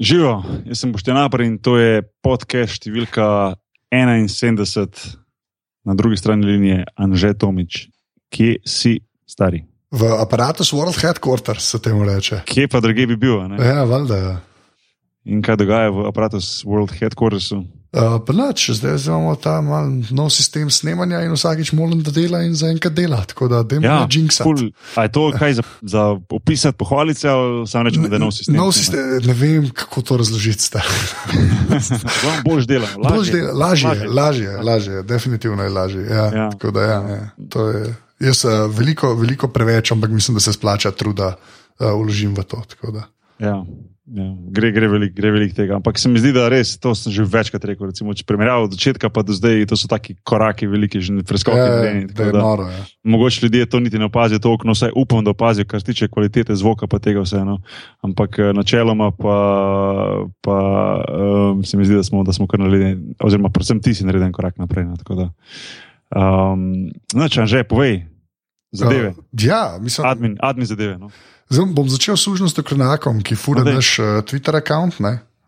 Živijo, jaz sem Boštjan Apar in to je podcast številka 71, na drugi strani linije Anže Tomič. Kje si stari? V aparatu World Headquarters se temu reče. Kje pa druge bi bil? Ne? Ja, valjda. Ja. In kaj dogaja v aparatu World Headquartersu? Uh, pa nič, zdaj zdaj imamo ta mal nov sistem snemanja in vsakič moram, da dela in za enkrat dela. Tako da, da Ja, je to kaj za, za opisati pohvalice ali samo rečemo, da je nov sistem? Nov sistem, ne vem, kako to razložiti. stari. Vam boš delal. Lažje. dela- Lažje, lažje, lažje, lažje, definitivno je lažje. Ja, Ja. Tako da, ja, ja, to je. Jaz uh, veliko, veliko preveč, ampak mislim, da se splača truda uh, vložim v to. Ja, ja. Gre, gre veliko velik tega. Ampak se mi zdi, da res, to sem že večkrat rekel. Recimo, če primerjavo od začetka pa do zdaj, to so taki koraki, veliki, že preskoki. Ja, da tako je da noro. Ja. Mogoče ljudje to niti ne opazijo, to okno vsaj upam, da opazijo, kar se tiče kvalitete zvoka, pa tega vseeno. Ampak eh, načeloma pa, pa um, se mi zdi, da smo, da smo kar naredili, oziroma predvsem ti si naredil en korak naprej. No, da, um, no, če že povej, zadeve, Uh, ja, mislim, admin, admin zadeve. No. Zdaj bom začel s služnostjo Krenakom, ki fura daj. naš uh, Twitter račun.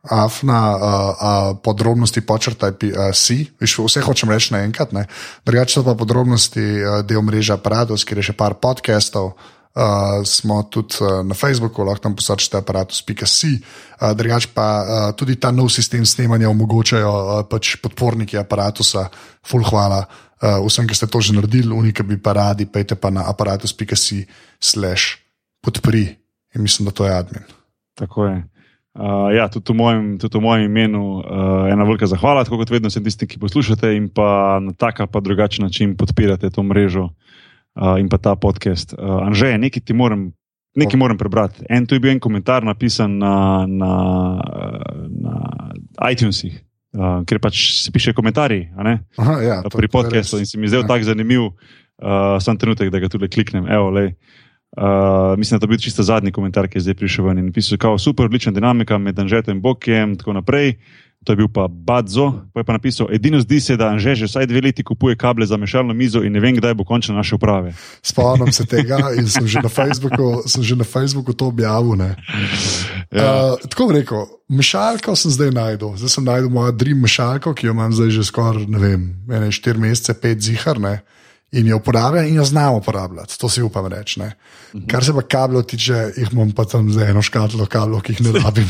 Afna, uh, uh, podrobnosti počrtaj, uh, si, Viš, vse hočem reči naenkrat. Drugače pa podrobnosti uh, del mreže Apparatus, kjer je še par podcastov. Uh, smo tudi uh, na Facebooku, lahko tam posačete aparatus.si. Uh, drugače pa uh, tudi ta nov sistem snemanja omogočajo uh, pač podporniki aparatusa. Ful hvala uh, vsem, ki ste to že naredili, unika bi pa radi, pejte pa na aparatus.si slash podpri. In mislim, da to je admin. Tako je. Uh, ja, tudi v mojem, tudi v mojem imenu uh, ena velika zahvala, tako kot vedno vsem tistim, ki poslušate in pa na tak ali drugačen način podpirate to mrežo uh, in pa ta podcast. Uh, Anže, nekaj ti moram, nekaj moram prebrati. En tu je bil en komentar napisan na, na, na iTunesih, uh, kjer pač se piše komentarji Aha, ja, to- pri podkastu in se mi zdel Ja. tako zanimiv, uh, sam trenutek, da ga tudi kliknem. Evo, lej. Uh, mislim, da to je bil čisto zadnji komentar, ki je zdaj prišel ven in napisal, da je super, odlična dinamika med Anžetom in Bokjem in tako naprej. To je bil pa Badzo, pa je pa napisal: Edino zdi se, da Anže že vsaj dve leti kupuje kable za mešalno mizo in ne vem, kdaj bo končno našel prave. Spomnim se tega in sem že na Facebooku, že na Facebooku to objavil. ne. Ja. Uh, tako rekel, mešalko sem zdaj najdel. Zdaj sem najdel mojo dream mešalko, ki jo imam zdaj že skoraj, ne vem, ene štiri mesece, pet zihar. Ne? In jo uporabljam in jo znam uporabljati, to si upam reči. ne. Kar se pa kablov tiče, jih imam pa tam za eno škatlo kablov, ki jih ne rabim.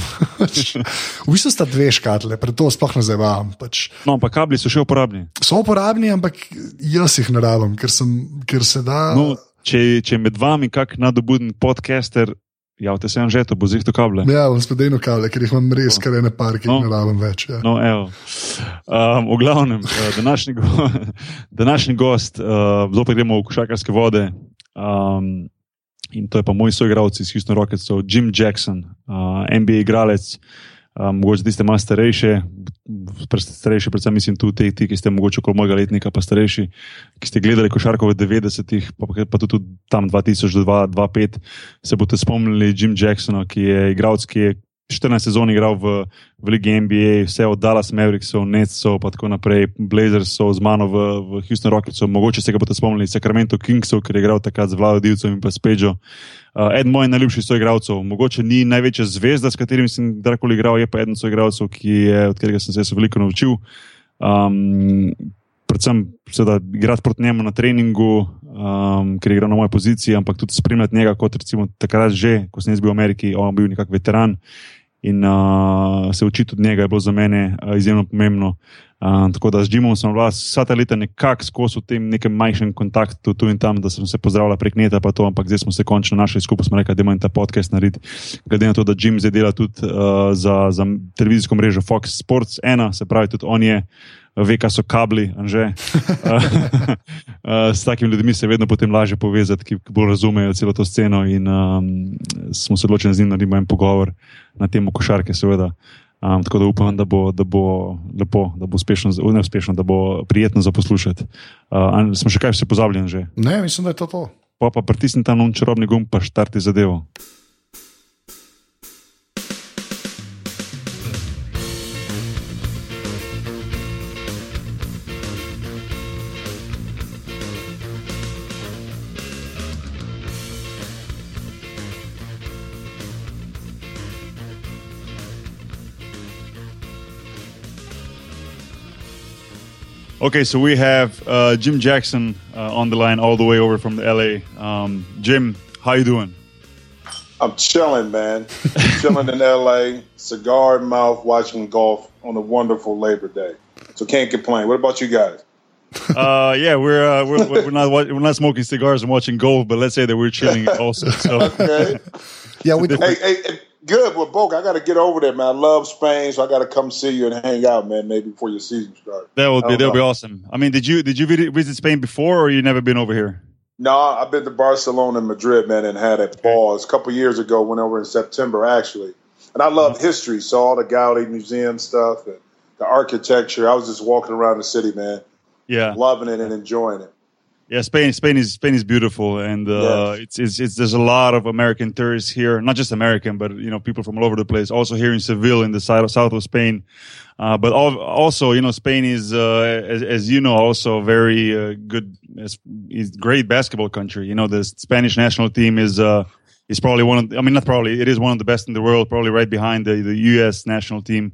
v bistvu sta dve škatle, preto sploh ne zabavam. Pač. No, pa kabli so še uporabni. So uporabni, ampak jaz jih ne rabim, ker, sem, ker se da. No, če, če je med vami kak nadobuden podcaster, javite se Anže, to bo zihto kable. Ja, bom spet eno kable, ker jih imam res, kar ene par, ki jih No. ne rabim več. Ja. No, evo. um, v glavnem, uh, današnji, go, današnji gost, uh, zopet gremo v košarkarske vode. Um, in to je pa moj soigralec iz Houston Rocketsov, Jim Jackson, uh, NBA igralec. Um, mogoče tiste malo starejše, starejši, predvsem mislim tu ti, ti, ki ste mogoče okoli mojega letnika, pa starejši, ki ste gledali košarko v 90-ih, pa, pa tudi tam 2000 do 2005, se boste spomnili Jim Jacksona, ki je igralec, ki je 14 sezon igral v, v Ligi NBA, vse od Dallas Mavericksov, Netsov, pa tako naprej, Blazersov z mano v, v Houston Rocketsov, mogoče se ga boste spomnili, Sacramento Kingsov, ker je igral takrat z Vladom Divcem in pa s Pedžo. Uh, eden mojih najljubših soigralcev, mogoče ni največja zvezda, s katerim sem kdajkoli igral, je pa eden soigralcev, je, od katerega sem se veliko naučil. Um, predvsem seveda, igrati proti njemu na treningu, um, ker je igral na moji poziciji, ampak tudi spremljati njega, kot recimo takrat že, ko sem jaz bil v Ameriki, on bil nekak veteran. In uh, se učiti od njega je bilo za mene uh, izjemno pomembno. Uh, tako da z Jimom sem bila vsa ta leta nekako skozi v tem nekem majhnem kontaktu tu in tam, da sem se pozdravila prek neta, pa to, ampak zdaj smo se končno našli skupaj, smo rekli, da imamo ta podcast narediti. Glede na to, da Jim zdaj dela tudi uh, za, za televizijsko mrežo Fox Sports 1, se pravi, tudi on je, ve, kaj so kabli, že. S takimi ljudmi se je vedno potem lažje povezati, ki bolj razumejo celo to sceno. In um, smo se odločili z njim, da naredimo en pogovor na temo košarke, seveda. Um, tako da upam, da bo, da bo lepo, da bo uspešno, z- ne uspešno, da bo prijetno za poslušati. Uh, An- smo še kaj vse pozabljeni že. Ne, mislim, da je to to. Pa pa pritisni tam čarobni gumb, pa štarti zadevo. Okay, so we have uh, Jim Jackson uh, on the line all the way over from the LA. Um, Jim, how you doing? I'm chilling, man. chilling in LA, cigar in mouth, watching golf on a wonderful Labor Day. So can't complain. What about you guys? uh, yeah, we're, uh, we're we're not we're not smoking cigars and watching golf, but let's say that we're chilling also. So. okay. Yeah, we. Hey, hey, hey, good. Well, Boke, I got to get over there, man. I love Spain, so I got to come see you and hang out, man. Maybe before your season starts. That would be that would be awesome. I mean, did you did you visit Spain before, or you never been over here? No, I've been to Barcelona and Madrid, man, and had a pause a couple years ago. Went over in September, actually, and I love mm-hmm. history. Saw all the Gaudi Museum stuff and the architecture. I was just walking around the city, man. Yeah, loving it and enjoying it. Yeah, Spain, Spain is Spain is beautiful, and uh, yes. it's, it's, it's there's a lot of American tourists here, not just American, but you know people from all over the place. Also here in Seville, in the side of south of Spain, uh, but all, also you know Spain is, uh, as, as, you know, also very uh, good, is great basketball country. You know the Spanish national team is uh, is probably one of, I mean not probably, it is one of the best in the world, probably right behind the the U.S. national team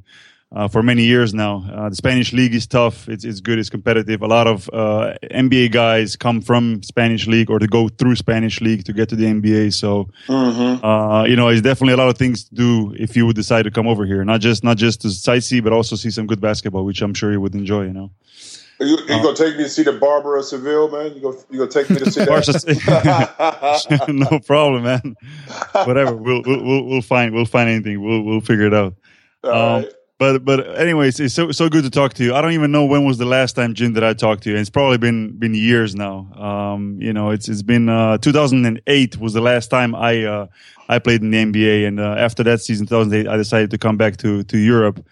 uh, for many years now. Uh, the Spanish league is tough. It's, it's good. It's competitive. A lot of uh, NBA guys come from Spanish league or to go through Spanish league to get to the NBA. So, mm-hmm. Uh, you know, it's definitely a lot of things to do if you would decide to come over here. Not just not just to sightsee, but also see some good basketball, which I'm sure you would enjoy. You know. Are you, you uh, gonna take me to see the Barber of Seville, man? You go, you gonna take me to see that? no problem, man. Whatever. We'll, we'll we'll find we'll find anything. We'll we'll figure it out. Um, right but but anyways, it's so so good to talk to you. I don't even know when was the last time, Jim, that I talked to you. It's probably been been years now. Um, you know, it's it's been uh, 2008 was the last time I uh, I played in the NBA, and uh, after that season, 2008, I decided to come back to to Europe.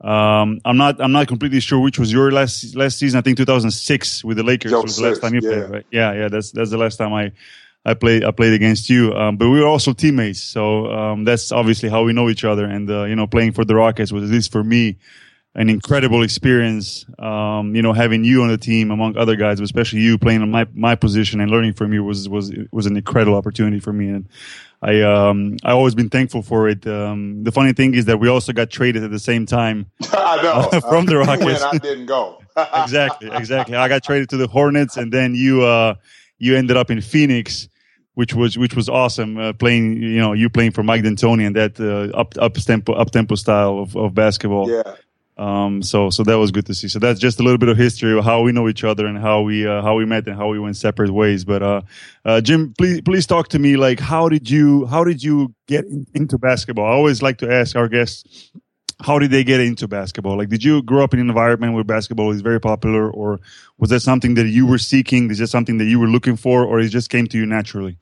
Um, I'm not I'm not completely sure which was your last last season. I think 2006 with the Lakers was the last time you yeah. played. Right? Yeah, yeah, that's that's the last time I I played I played against you, um, but we were also teammates. So um, that's obviously how we know each other. And uh, you know, playing for the Rockets was at least for me an incredible experience. Um, you know, having you on the team among other guys, but especially you playing on my my position and learning from you was was was an incredible opportunity for me. And I um I always been thankful for it. Um, the funny thing is that we also got traded at the same time. I know from the Rockets. I didn't go. exactly, exactly. I got traded to the Hornets, and then you uh you ended up in Phoenix which was which was awesome. Uh, playing, you know, you playing for Mike D'Antoni and that uh, up up tempo up tempo style of, of basketball. Yeah. Um. So so that was good to see. So that's just a little bit of history of how we know each other and how we uh, how we met and how we went separate ways. But uh, uh Jim, please please talk to me. Like, how did you how did you get in, into basketball? I always like to ask our guests how did they get into basketball? Like, did you grow up in an environment where basketball is very popular, or was that something that you were seeking? Is that something that you were looking for, or it just came to you naturally?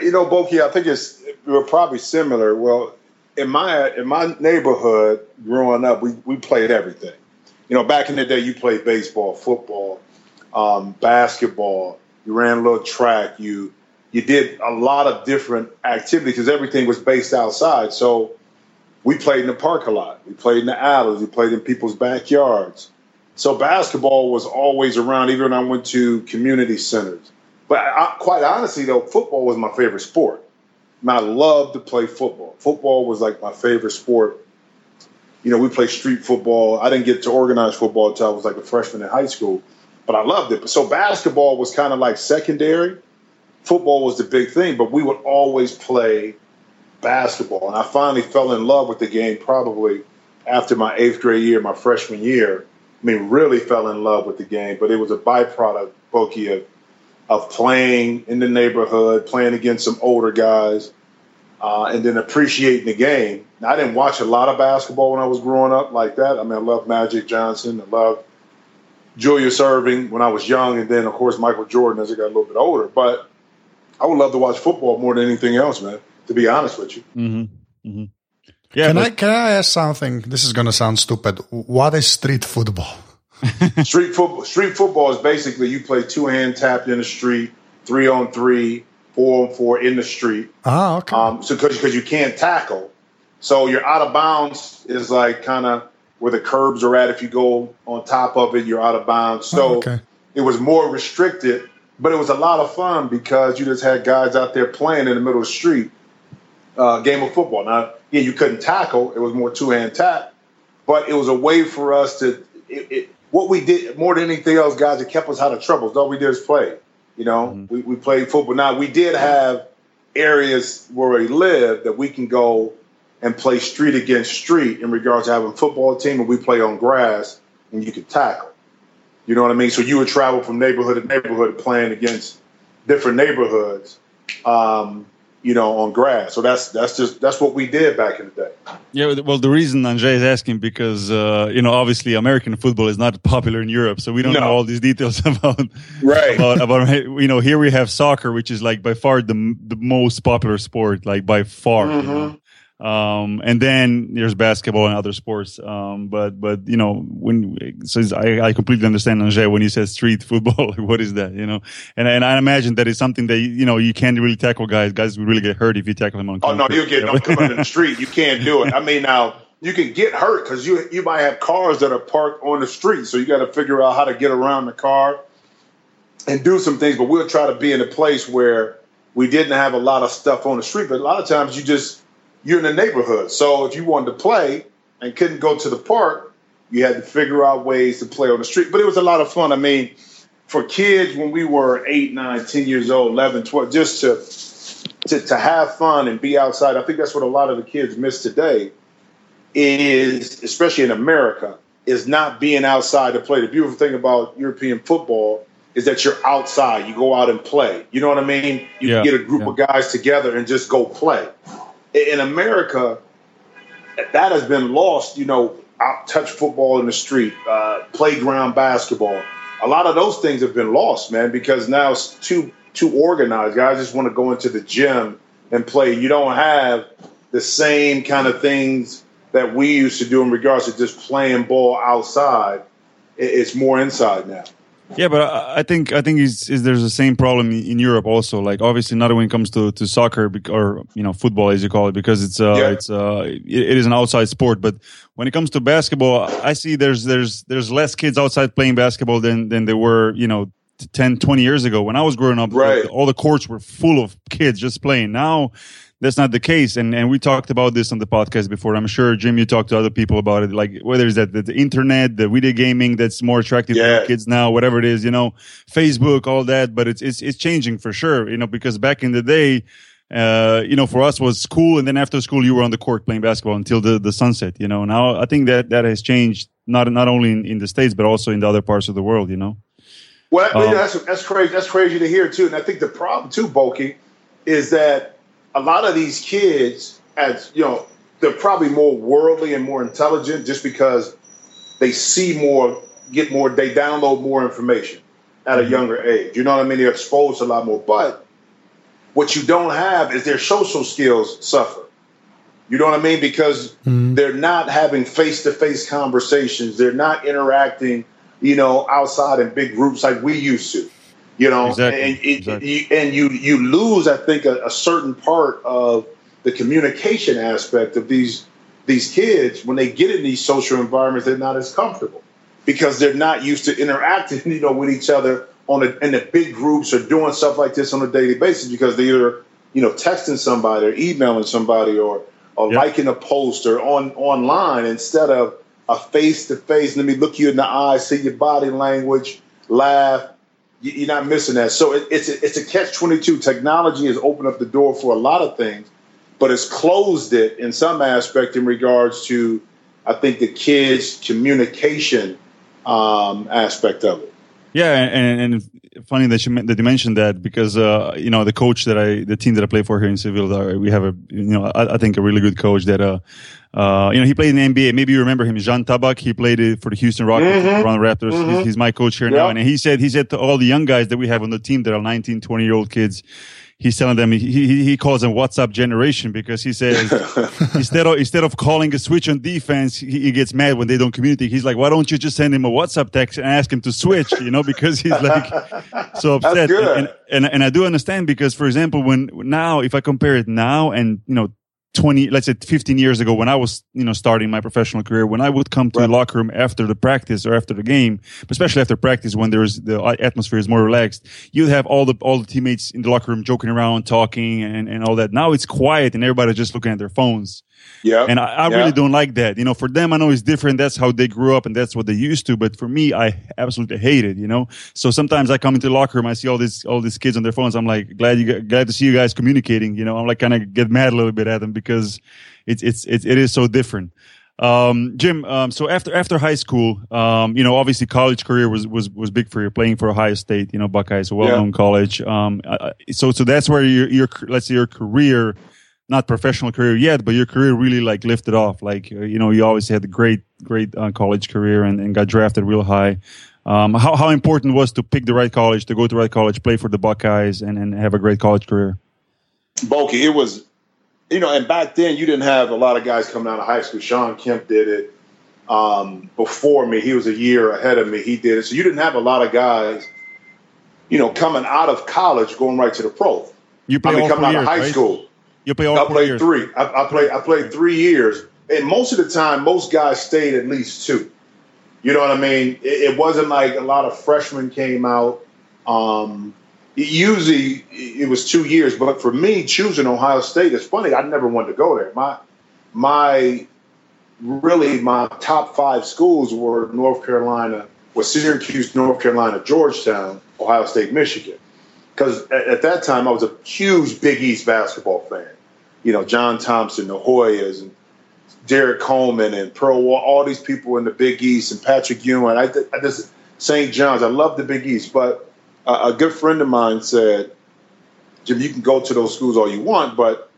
You know, Boki, I think it's we're probably similar. Well, in my in my neighborhood, growing up, we we played everything. You know, back in the day, you played baseball, football, um, basketball. You ran a little track. You you did a lot of different activities because everything was based outside. So we played in the park a lot. We played in the alleys. We played in people's backyards. So basketball was always around, even when I went to community centers. But I, quite honestly, though, football was my favorite sport. And I loved to play football. Football was like my favorite sport. You know, we played street football. I didn't get to organize football until I was like a freshman in high school, but I loved it. So basketball was kind of like secondary. Football was the big thing, but we would always play basketball. And I finally fell in love with the game probably after my eighth grade year, my freshman year. I mean, really fell in love with the game, but it was a byproduct, Boki, of, of playing in the neighborhood, playing against some older guys, uh, and then appreciating the game. Now, I didn't watch a lot of basketball when I was growing up like that. I mean, I loved Magic Johnson. I loved Julius Erving when I was young, and then, of course, Michael Jordan as I got a little bit older. But I would love to watch football more than anything else, man to be honest with you. Mm-hmm. Mm-hmm. Yeah, can but- I can I ask something? This is going to sound stupid. What is street football? street football. Street football is basically you play two hand tapped in the street, three on three, four on four in the street. Ah, okay. Um, so because you can't tackle, so you're out of bounds is like kind of where the curbs are at. If you go on top of it, you're out of bounds. So oh, okay. it was more restricted, but it was a lot of fun because you just had guys out there playing in the middle of the street uh, game of football. Now, yeah, you couldn't tackle; it was more two hand tap, but it was a way for us to. It, it, what we did more than anything else, guys, it kept us out of trouble. All we did is play. You know, mm-hmm. we, we played football. Now we did have areas where we live that we can go and play street against street in regards to having a football team and we play on grass and you could tackle. You know what I mean? So you would travel from neighborhood to neighborhood playing against different neighborhoods. Um, you know, on grass. So that's that's just that's what we did back in the day. Yeah, well, the reason Andre is asking because uh, you know obviously American football is not popular in Europe, so we don't no. know all these details about right about, about you know here we have soccer, which is like by far the the most popular sport, like by far. Mm-hmm. You know? Um, and then there's basketball and other sports. Um, but, but, you know, when, so I, I completely understand Anže when he says street football, what is that, you know? And, and I imagine that is something that, you know, you can't really tackle guys. Guys will really get hurt if you tackle them on Oh, no, you get, don't come in the street. You can't do it. I mean, now, you can get hurt because you, you might have cars that are parked on the street. So you got to figure out how to get around the car and do some things. But we'll try to be in a place where we didn't have a lot of stuff on the street. But a lot of times you just, you're in the neighborhood. So if you wanted to play and couldn't go to the park, you had to figure out ways to play on the street. But it was a lot of fun. I mean, for kids when we were 8, 9, 10 years old, 11, 12, just to, to, to have fun and be outside, I think that's what a lot of the kids miss today is, especially in America, is not being outside to play. The beautiful thing about European football is that you're outside. You go out and play. You know what I mean? You yeah, get a group yeah. of guys together and just go play in America, that has been lost. You know, out touch football in the street, uh, playground basketball. A lot of those things have been lost, man, because now it's too too organized. Guys just want to go into the gym and play. You don't have the same kind of things that we used to do in regards to just playing ball outside. It's more inside now. Yeah, but I think I think is is there's the same problem in Europe also. Like obviously not when it comes to, to soccer or you know football as you call it because it's uh yeah. it's uh it, it is an outside sport. But when it comes to basketball, I see there's there's there's less kids outside playing basketball than than there were you know 10 20 years ago when I was growing up. Right. all the courts were full of kids just playing. Now that's not the case. And and we talked about this on the podcast before. I'm sure Jim, you talked to other people about it. Like whether it's that the, the internet, the video gaming that's more attractive yeah. to kids now, whatever it is, you know, Facebook, all that. But it's it's it's changing for sure. You know, because back in the day. Uh, you know, for us was school, and then after school, you were on the court playing basketball until the, the sunset. You know, now I think that that has changed not not only in, in the states but also in the other parts of the world. You know. Well, um, that's that's crazy. That's crazy to hear too. And I think the problem too, Bulky, is that a lot of these kids, as you know, they're probably more worldly and more intelligent just because they see more, get more, they download more information at a mm-hmm. younger age. You know what I mean? They're exposed to a lot more. But what you don't have is their social skills suffer. You know what I mean? Because mm-hmm. they're not having face to face conversations. They're not interacting, you know, outside in big groups like we used to. You know, exactly. and, exactly. You, and you you lose, I think, a, a, certain part of the communication aspect of these these kids when they get in these social environments. They're not as comfortable because they're not used to interacting, you know, with each other on a, in the big groups or doing stuff like this on a daily basis because they're either you know texting somebody or emailing somebody or or yep. liking a post or on online instead of a face to face. Let me look you in the eye, see your body language, laugh you're not missing that. So it, it's a, it's a catch twenty two. Technology has opened up the door for a lot of things, but it's closed it in some aspect in regards to, I think, the kids' communication um, aspect of it. Yeah, and, and funny that you that you mentioned that because uh, you know the coach that I the team that I play for here in Seville, we have a you know I, I think a really good coach that uh, uh, you know, he played in the NBA. Maybe you remember him, Žan Tabak. He played for the Houston Rockets, mm-hmm. Toronto Raptors. Mm-hmm. He's, he's, my coach here yep. now. And he said, he said to all the young guys that we have on the team that are 19, 20 year old kids, he's telling them, he, he, he calls them WhatsApp generation because he says, instead of, instead of calling a switch on defense, he, he, gets mad when they don't communicate. He's like, why don't you just send him a WhatsApp text and ask him to switch, you know, because he's like so upset. And, and, and, and I do understand because, for example, when now, if I compare it now and, you know, 20 let's say 15 years ago when i was you know starting my professional career when i would come to right. the locker room after the practice or after the game especially after practice when there's the atmosphere is more relaxed you'd have all the all the teammates in the locker room joking around talking and, and all that now it's quiet and everybody's just looking at their phones Yeah. And I, I Yeah. really don't like that. You know, for them, I know it's different. That's how they grew up and that's what they used to. But for me, I absolutely hate it, you know? So sometimes I come into the locker room, I see all these, all these kids on their phones. I'm like, glad you, glad to see you guys communicating. You know, I'm like kind of get mad a little bit at them because it's, it's, it's it is so different. Um, Jim, um, so after, after high school, um, you know, obviously college career was, was, was big for you playing for Ohio State, you know, Buckeyes, a well-known college. Um, so, so that's where your, your, let's say your career, not professional career yet, but your career really like lifted off. Like uh, you know, you always had a great, great uh, college career and, and got drafted real high. Um, how how important was to pick the right college, to go to the right college, play for the Buckeyes, and, and have a great college career? Bulky, it was, you know, and back then you didn't have a lot of guys coming out of high school. Shawn Kemp did it um, before me. He was a year ahead of me. He did it. So you didn't have a lot of guys, you know, coming out of college going right to the pro. You I play mean, coming out years, of high right? school. You play all I played years. three. I, I played. I played three years, and most of the time, most guys stayed at least two. You know what I mean? It, it wasn't like a lot of freshmen came out. Um, usually, it was two years. But for me, choosing Ohio State, it's funny. I never wanted to go there. My my really my top five schools were North Carolina, was Syracuse, North Carolina, Georgetown, Ohio State, Michigan because at, at that time I was a huge Big East basketball fan. You know, John Thompson, the Hoyas, and Derrick Coleman, and Pearl Wall, all these people in the Big East, and Patrick Ewing. I, I just St. John's. I love the Big East, but a, a good friend of mine said, "Jim, you can go to those schools all you want, but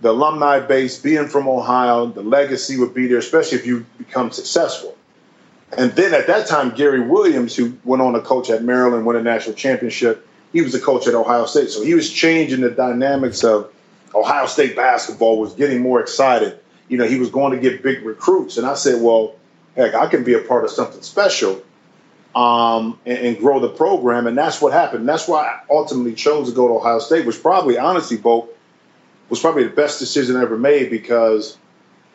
the alumni base, being from Ohio, the legacy would be there, especially if you become successful." And then at that time, Gary Williams, who went on to coach at Maryland, won a national championship, he was a coach at Ohio State. So he was changing the dynamics of Ohio State basketball, was getting more excited. You know, he was going to get big recruits. And I said, well, heck, I can be a part of something special um, and, and grow the program. And that's what happened. That's why I ultimately chose to go to Ohio State, which probably, honestly, Bo, was probably the best decision I ever made because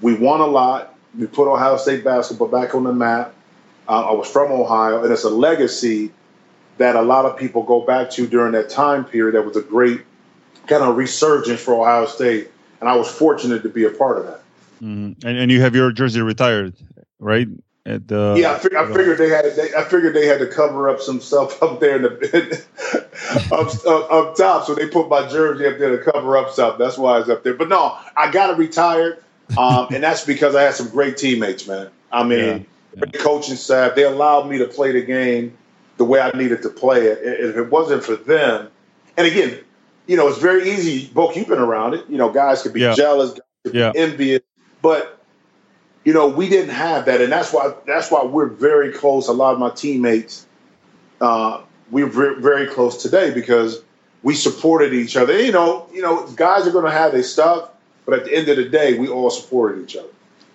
we won a lot. We put Ohio State basketball back on the map. Uh, I was from Ohio, and it's a legacy that a lot of people go back to during that time period. That was a great kind of resurgence for Ohio State, and I was fortunate to be a part of that. Mhm. And and you have your jersey retired, right? At the yeah, I, fig- I figured they had. They, I figured they had to cover up some stuff up there in the up, up, up top, so they put my jersey up there to cover up stuff. That's why it's up there. But no, I got it retired, um, and that's because I had some great teammates, man. I mean, Yeah, yeah. great coaching staff. They allowed me to play the game the way I needed to play it. And If it wasn't for them, and again, you know, it's very easy. Book, you've been around it. You know, guys could be Yeah. jealous, guys could Yeah. be envious, but you know, we didn't have that, and that's why that's why we're very close. A lot of my teammates, uh, we're very, very close today because we supported each other. You know, you know, guys are going to have their stuff, but at the end of the day, we all supported each other.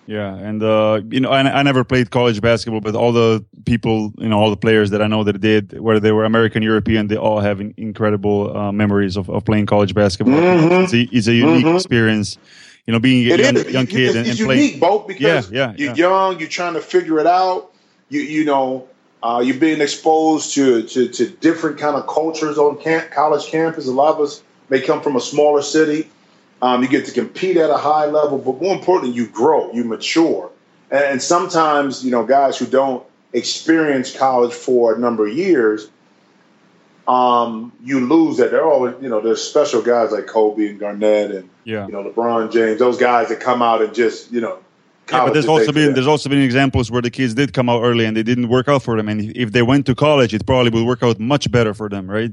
Yeah, and uh, you know, I, I never played college basketball, but all the people, you know, all the players that I know that did, whether they were American, European, they all have in- incredible uh, memories of, of playing college basketball. Mhm. It's, a, it's a unique Mhm. experience, you know, being a young, young kid it's, and, it's and playing. unique, both because Yeah, yeah, you're yeah. young, you're trying to figure it out. You you know, uh, you're being exposed to, to to different kind of cultures on camp, college campus. A lot of us may come from a smaller city. Um, you get to compete at a high level, but more importantly, you grow, you mature, and, and sometimes you know guys who don't experience college for a number of years. Um, you lose that. They're always, you know, there's special guys like Kobe and Garnett and Yeah. you know, LeBron James, those guys that come out and just, you know, Yeah, but there's also been there's also been examples where the kids did come out early and they didn't work out for them, and if- if they went to college, it probably would work out much better for them, right?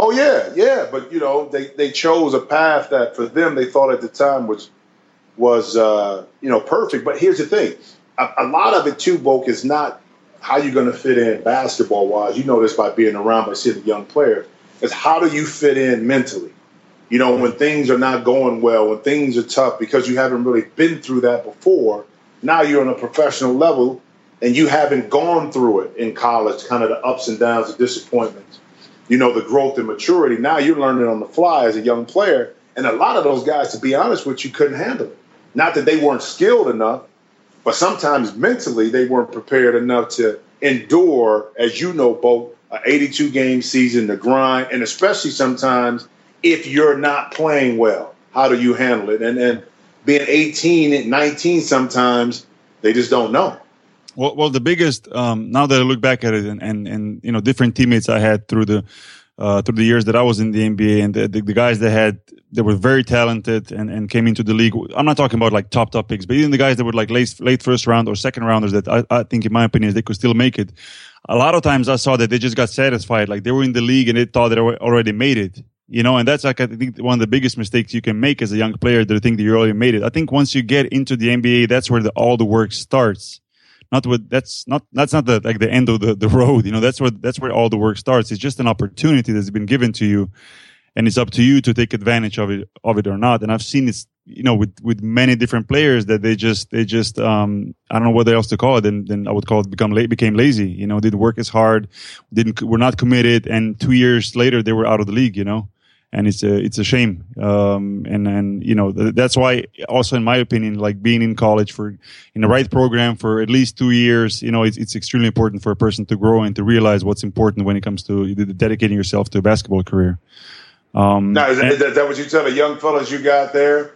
Oh yeah, yeah, but you know, they they chose a path that for them they thought at the time was was uh, you know perfect. But here's the thing: a, a lot of it too, Boke, is not how you're going to fit in basketball wise. You know this by being around by seeing young players. Is how do you fit in mentally? You know, when things are not going well, when things are tough, because you haven't really been through that before. Now you're on a professional level, and you haven't gone through it in college, kind of the ups and downs, the disappointments you know, the growth and maturity. Now you're learning on the fly as a young player. And a lot of those guys, to be honest with you, couldn't handle it. Not that they weren't skilled enough, but sometimes mentally they weren't prepared enough to endure, as you know, both an 82 game season, the grind, and especially sometimes if you're not playing well, how do you handle it? And and being 18 and 19 sometimes they just don't know. Well, well, the biggest um, now that I look back at it, and, and and you know different teammates I had through the uh, through the years that I was in the NBA, and the, the, the guys that had that were very talented and, and came into the league. I'm not talking about like top top picks, but even the guys that were like late late first round or second rounders that I, I think, in my opinion, they could still make it. A lot of times I saw that they just got satisfied, like they were in the league and they thought they already made it you know, and that's like I think one of the biggest mistakes you can make as a young player to think that you already made it. I think once you get into the NBA, that's where the, all the work starts. Not what that's not that's not the like the end of the, the road. You know, that's where that's where all the work starts. It's just an opportunity that's been given to you, and it's up to you to take advantage of it of it or not. And I've seen this, you know, with with many different players that they just they just um I don't know what else to call it. Then then I would call it become late became lazy. You know, didn't work as hard, didn't were not committed, and two years later they were out of the league. You know and it's a it's a shame. Um, and and you know that's why also in my opinion like being in college for in the right program for at least two years you know it's, it's extremely important for a person to grow and to realize what's important when it comes to dedicating yourself to a basketball career. Um, now is that, and, that what you tell the young fellas you got there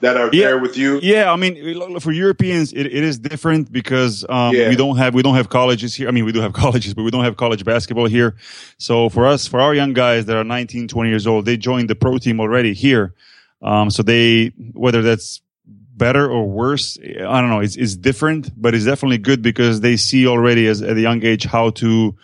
that are yeah, there with you? Yeah, I mean, for Europeans, it, it is different because um, yeah. we don't have we don't have colleges here. I mean, we do have colleges, but we don't have college basketball here. So for us, for our young guys that are 19, 20 years old, they joined the pro team already here. Um, so they whether that's better or worse, I don't know. It's it's different, but it's definitely good because they see already as at a young age how to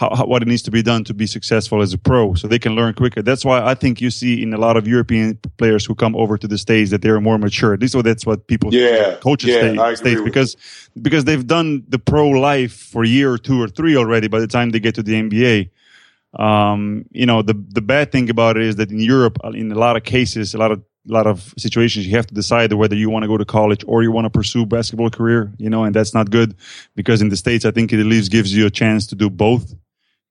how, how, what it needs to be done to be successful as a pro so they can learn quicker. That's why i think you see in a lot of european players who come over to the states that they're more mature. At least that's what people yeah. coaches yeah, states because because they've done the pro life for a year or two or three already by the time they get to the nba um, you know the the bad thing about it is that in europe in a lot of cases a lot of a lot of situations you have to decide whether you want to go to college or you want to pursue basketball career you know and that's not good because in the states i think it at least gives you a chance to do both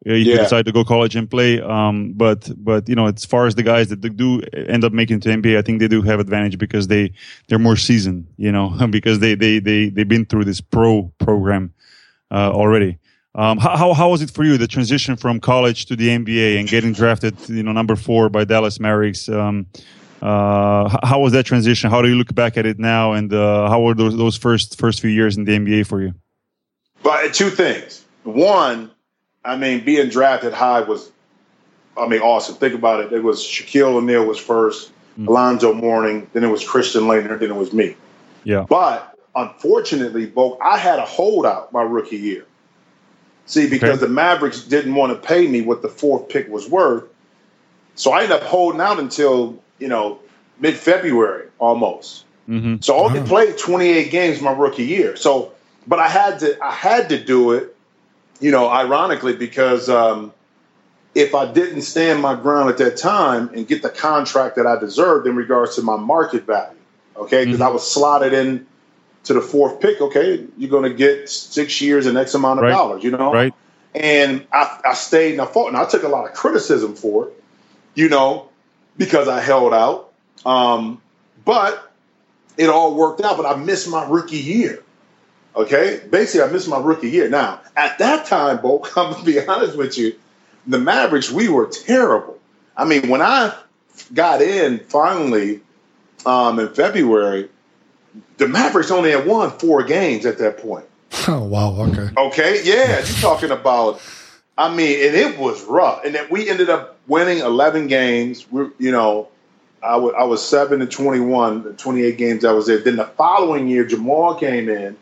you yeah. decide to go college and play. Um, but but you know, as far as the guys that do end up making to NBA, I think they do have advantage because they they're more seasoned. You know, because they they they they've been through this pro program uh, already. Um, how how was it for you the transition from college to the NBA and getting drafted, you know, number four by Dallas Mavericks? Um, uh, how was that transition? How do you look back at it now? And uh, how were those those first first few years in the NBA for you? But two things. One, I mean, being drafted high was, I mean, awesome. Think about it. It was Shaquille O'Neal was 1st mm-hmm. Alonzo Mourning, then it was Christian Laettner, then it was me. Yeah. But unfortunately, both I had a holdout my rookie year. See, because okay. the Mavericks didn't want to pay me what the fourth pick was worth, so I ended up holding out until you know mid February almost. Mm-hmm. So I only played 28 games my rookie year. So, but I had to I had to do it you know, ironically, because um, if I didn't stand my ground at that time and get the contract that I deserved in regards to my market value, okay, because mm-hmm. I was slotted in to the fourth pick, okay, you're going to get six years and X amount of right. dollars, you know? Right. And I, I stayed and I fought, and I took a lot of criticism for it, you know, because I held out. Um, but it all worked out, but I missed my rookie year. Okay, basically, I missed my rookie year. Now, at that time, Bo, I'm gonna be honest with you, the Mavericks we were terrible. I mean, when I got in finally um, in February, the Mavericks only had won four games at that point. Oh wow! Okay. Okay. Yeah, you're talking about. I mean, and it was rough, and then we ended up winning 11 games. We, you know, I, w- I was seven to 21, the 28 games I was there. Then the following year, Jamal came in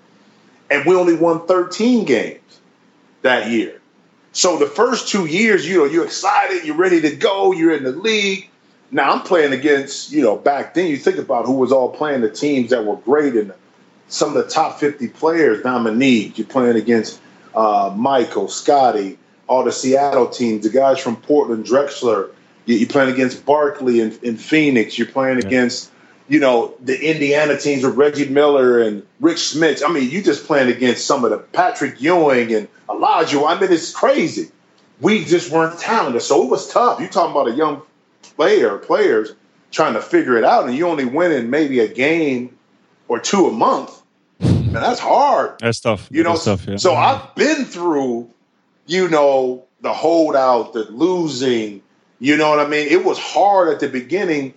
and we only won 13 games that year. So the first two years, you know, you're excited, you're ready to go, you're in the league. Now I'm playing against, you know, back then you think about who was all playing the teams that were great and some of the top 50 players, Dominique, you're playing against uh, Michael, Scotty, all the Seattle teams, the guys from Portland, Drexler. You're playing against Barkley in, in Phoenix. You're playing yeah. against you know, the Indiana teams with Reggie Miller and Rick Smits. I mean, you just playing against some of the Patrick Ewing and Elijah. I mean, it's crazy. We just weren't talented. So it was tough. You talking about a young player, players trying to figure it out, and you only winning maybe a game or two a month. And that's hard. That's tough. You know, tough, yeah. so I've been through, you know, the holdout, the losing. You know what I mean? It was hard at the beginning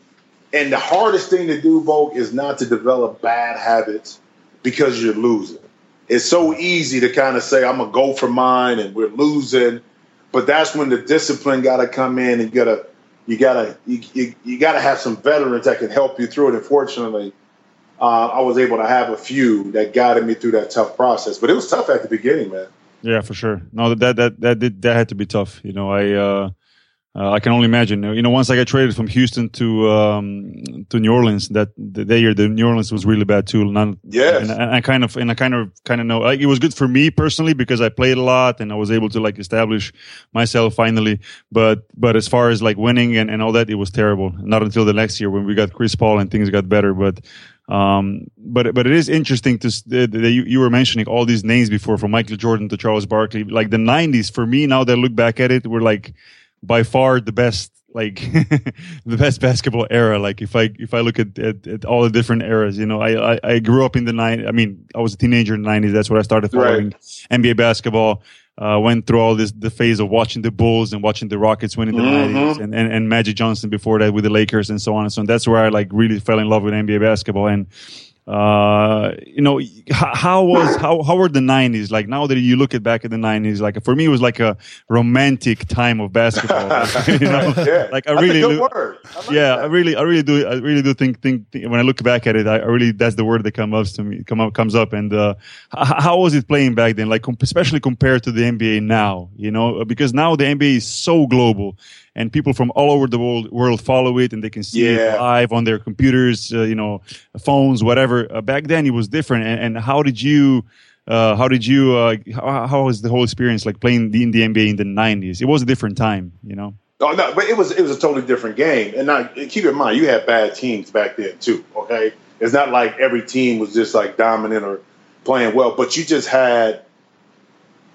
And the hardest thing to do, Volk, is not to develop bad habits because you're losing. It's so easy to kind of say, I'm gonna go for mine and we're losing. But that's when the discipline gotta come in and you gotta you gotta you, you, you gotta have some veterans that can help you through it. Unfortunately, uh, I was able to have a few that guided me through that tough process. But it was tough at the beginning, man. Yeah, for sure. No, that that that did, that had to be tough. You know, I uh, uh, I can only imagine. You know, once I got traded from Houston to um, to New Orleans, that the year the New Orleans was really bad too. None, yeah, and, and, I kind of and I kind of kind of know like, it was good for me personally because I played a lot and I was able to like establish myself finally. But but as far as like winning and, and all that, it was terrible. Not until the next year when we got Chris Paul and things got better. But um, but but it is interesting to that you, you were mentioning all these names before, from Michael Jordan to Charles Barkley. Like the '90s, for me now that I look back at it, were like by far the best like the best basketball era. Like if i if i look at, at, at, all the different eras you know I, I i grew up in the 90s i mean i was a teenager in the 90s that's when i started following right. nba basketball. Uh, went through all this the phase of watching the bulls and watching the rockets winning the mm-hmm. 90s and, and and magic johnson before that with the lakers and so on and so on. That's where i like really fell in love with nba basketball. And uh, you know, how, was how how were the '90s? Like now that you look at back at the '90s, like for me, it was like a romantic time of basketball. you know, yeah. like I really, I like yeah, that. I really, I really do, I really do think, think, think when I look back at it, I, I, really that's the word that comes up to me, come up, comes up. And uh, how was it playing back then? Like especially compared to the NBA now, you know, because now the NBA is so global and people from all over the world, world follow it and they can see yeah. it live on their computers, uh, you know, phones, whatever. Uh, back then it was different. And, and how did you, uh, how did you, uh, how, how, was the whole experience like playing the, in the NBA in the 90s? It was a different time, you know? Oh no, but it was it was a totally different game. And now keep in mind, you had bad teams back then too. Okay, it's not like every team was just like dominant or playing well, but you just had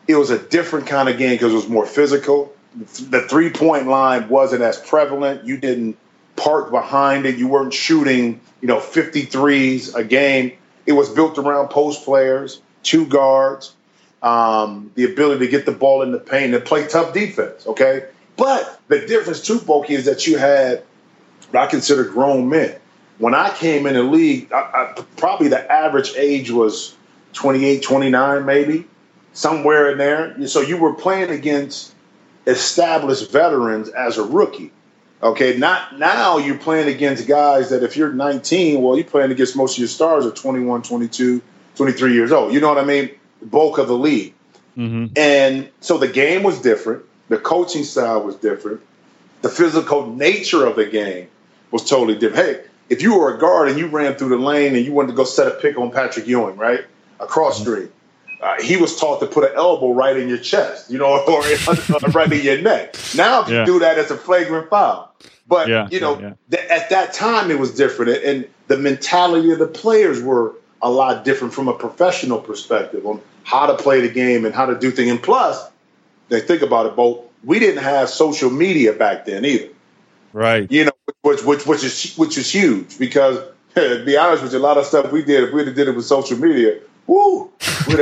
it was a different kind of game because it was more physical the three point line wasn't as prevalent. You didn't park behind it. You weren't shooting, you know, 53s a game. It was built around post players, two guards, um, the ability to get the ball in the paint and play tough defense. Okay. But the difference too, Bulky, is that you had what I consider grown men. When I came in the league, I, I, probably the average age was 28, 29, maybe somewhere in there. So you were playing against established veterans as a rookie. Okay, not now you're playing against guys that if you're 19, well, you're playing against most of your stars are 21, 22, 23 years old. You know what I mean? The bulk of the league. Mm-hmm. And so the game was different. The coaching style was different. The physical nature of the game was totally different. Hey, if you were a guard and you ran through the lane and you wanted to go set a pick on Patrick Ewing, right? Across mm-hmm. street, uh, he was taught to put an elbow right in your chest, you know, or right in your neck. Now, if yeah. you do that, it's a flagrant foul. But yeah, you know, yeah, th- at that time, it was different, and the mentality of the players were a lot different from a professional perspective on how to play the game and how to do things. And plus, they think about it, both we didn't have social media back then either. Right. You know, which which which is which is huge because to be honest with you, a lot of stuff we did if we did it with social media, woo, we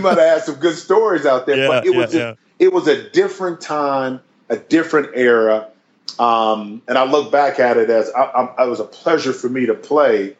might have had some good stories out there. Yeah, but it was yeah, just, yeah. it was a different time, a different era. Um, and I look back at it as I, I, it was a pleasure for me to play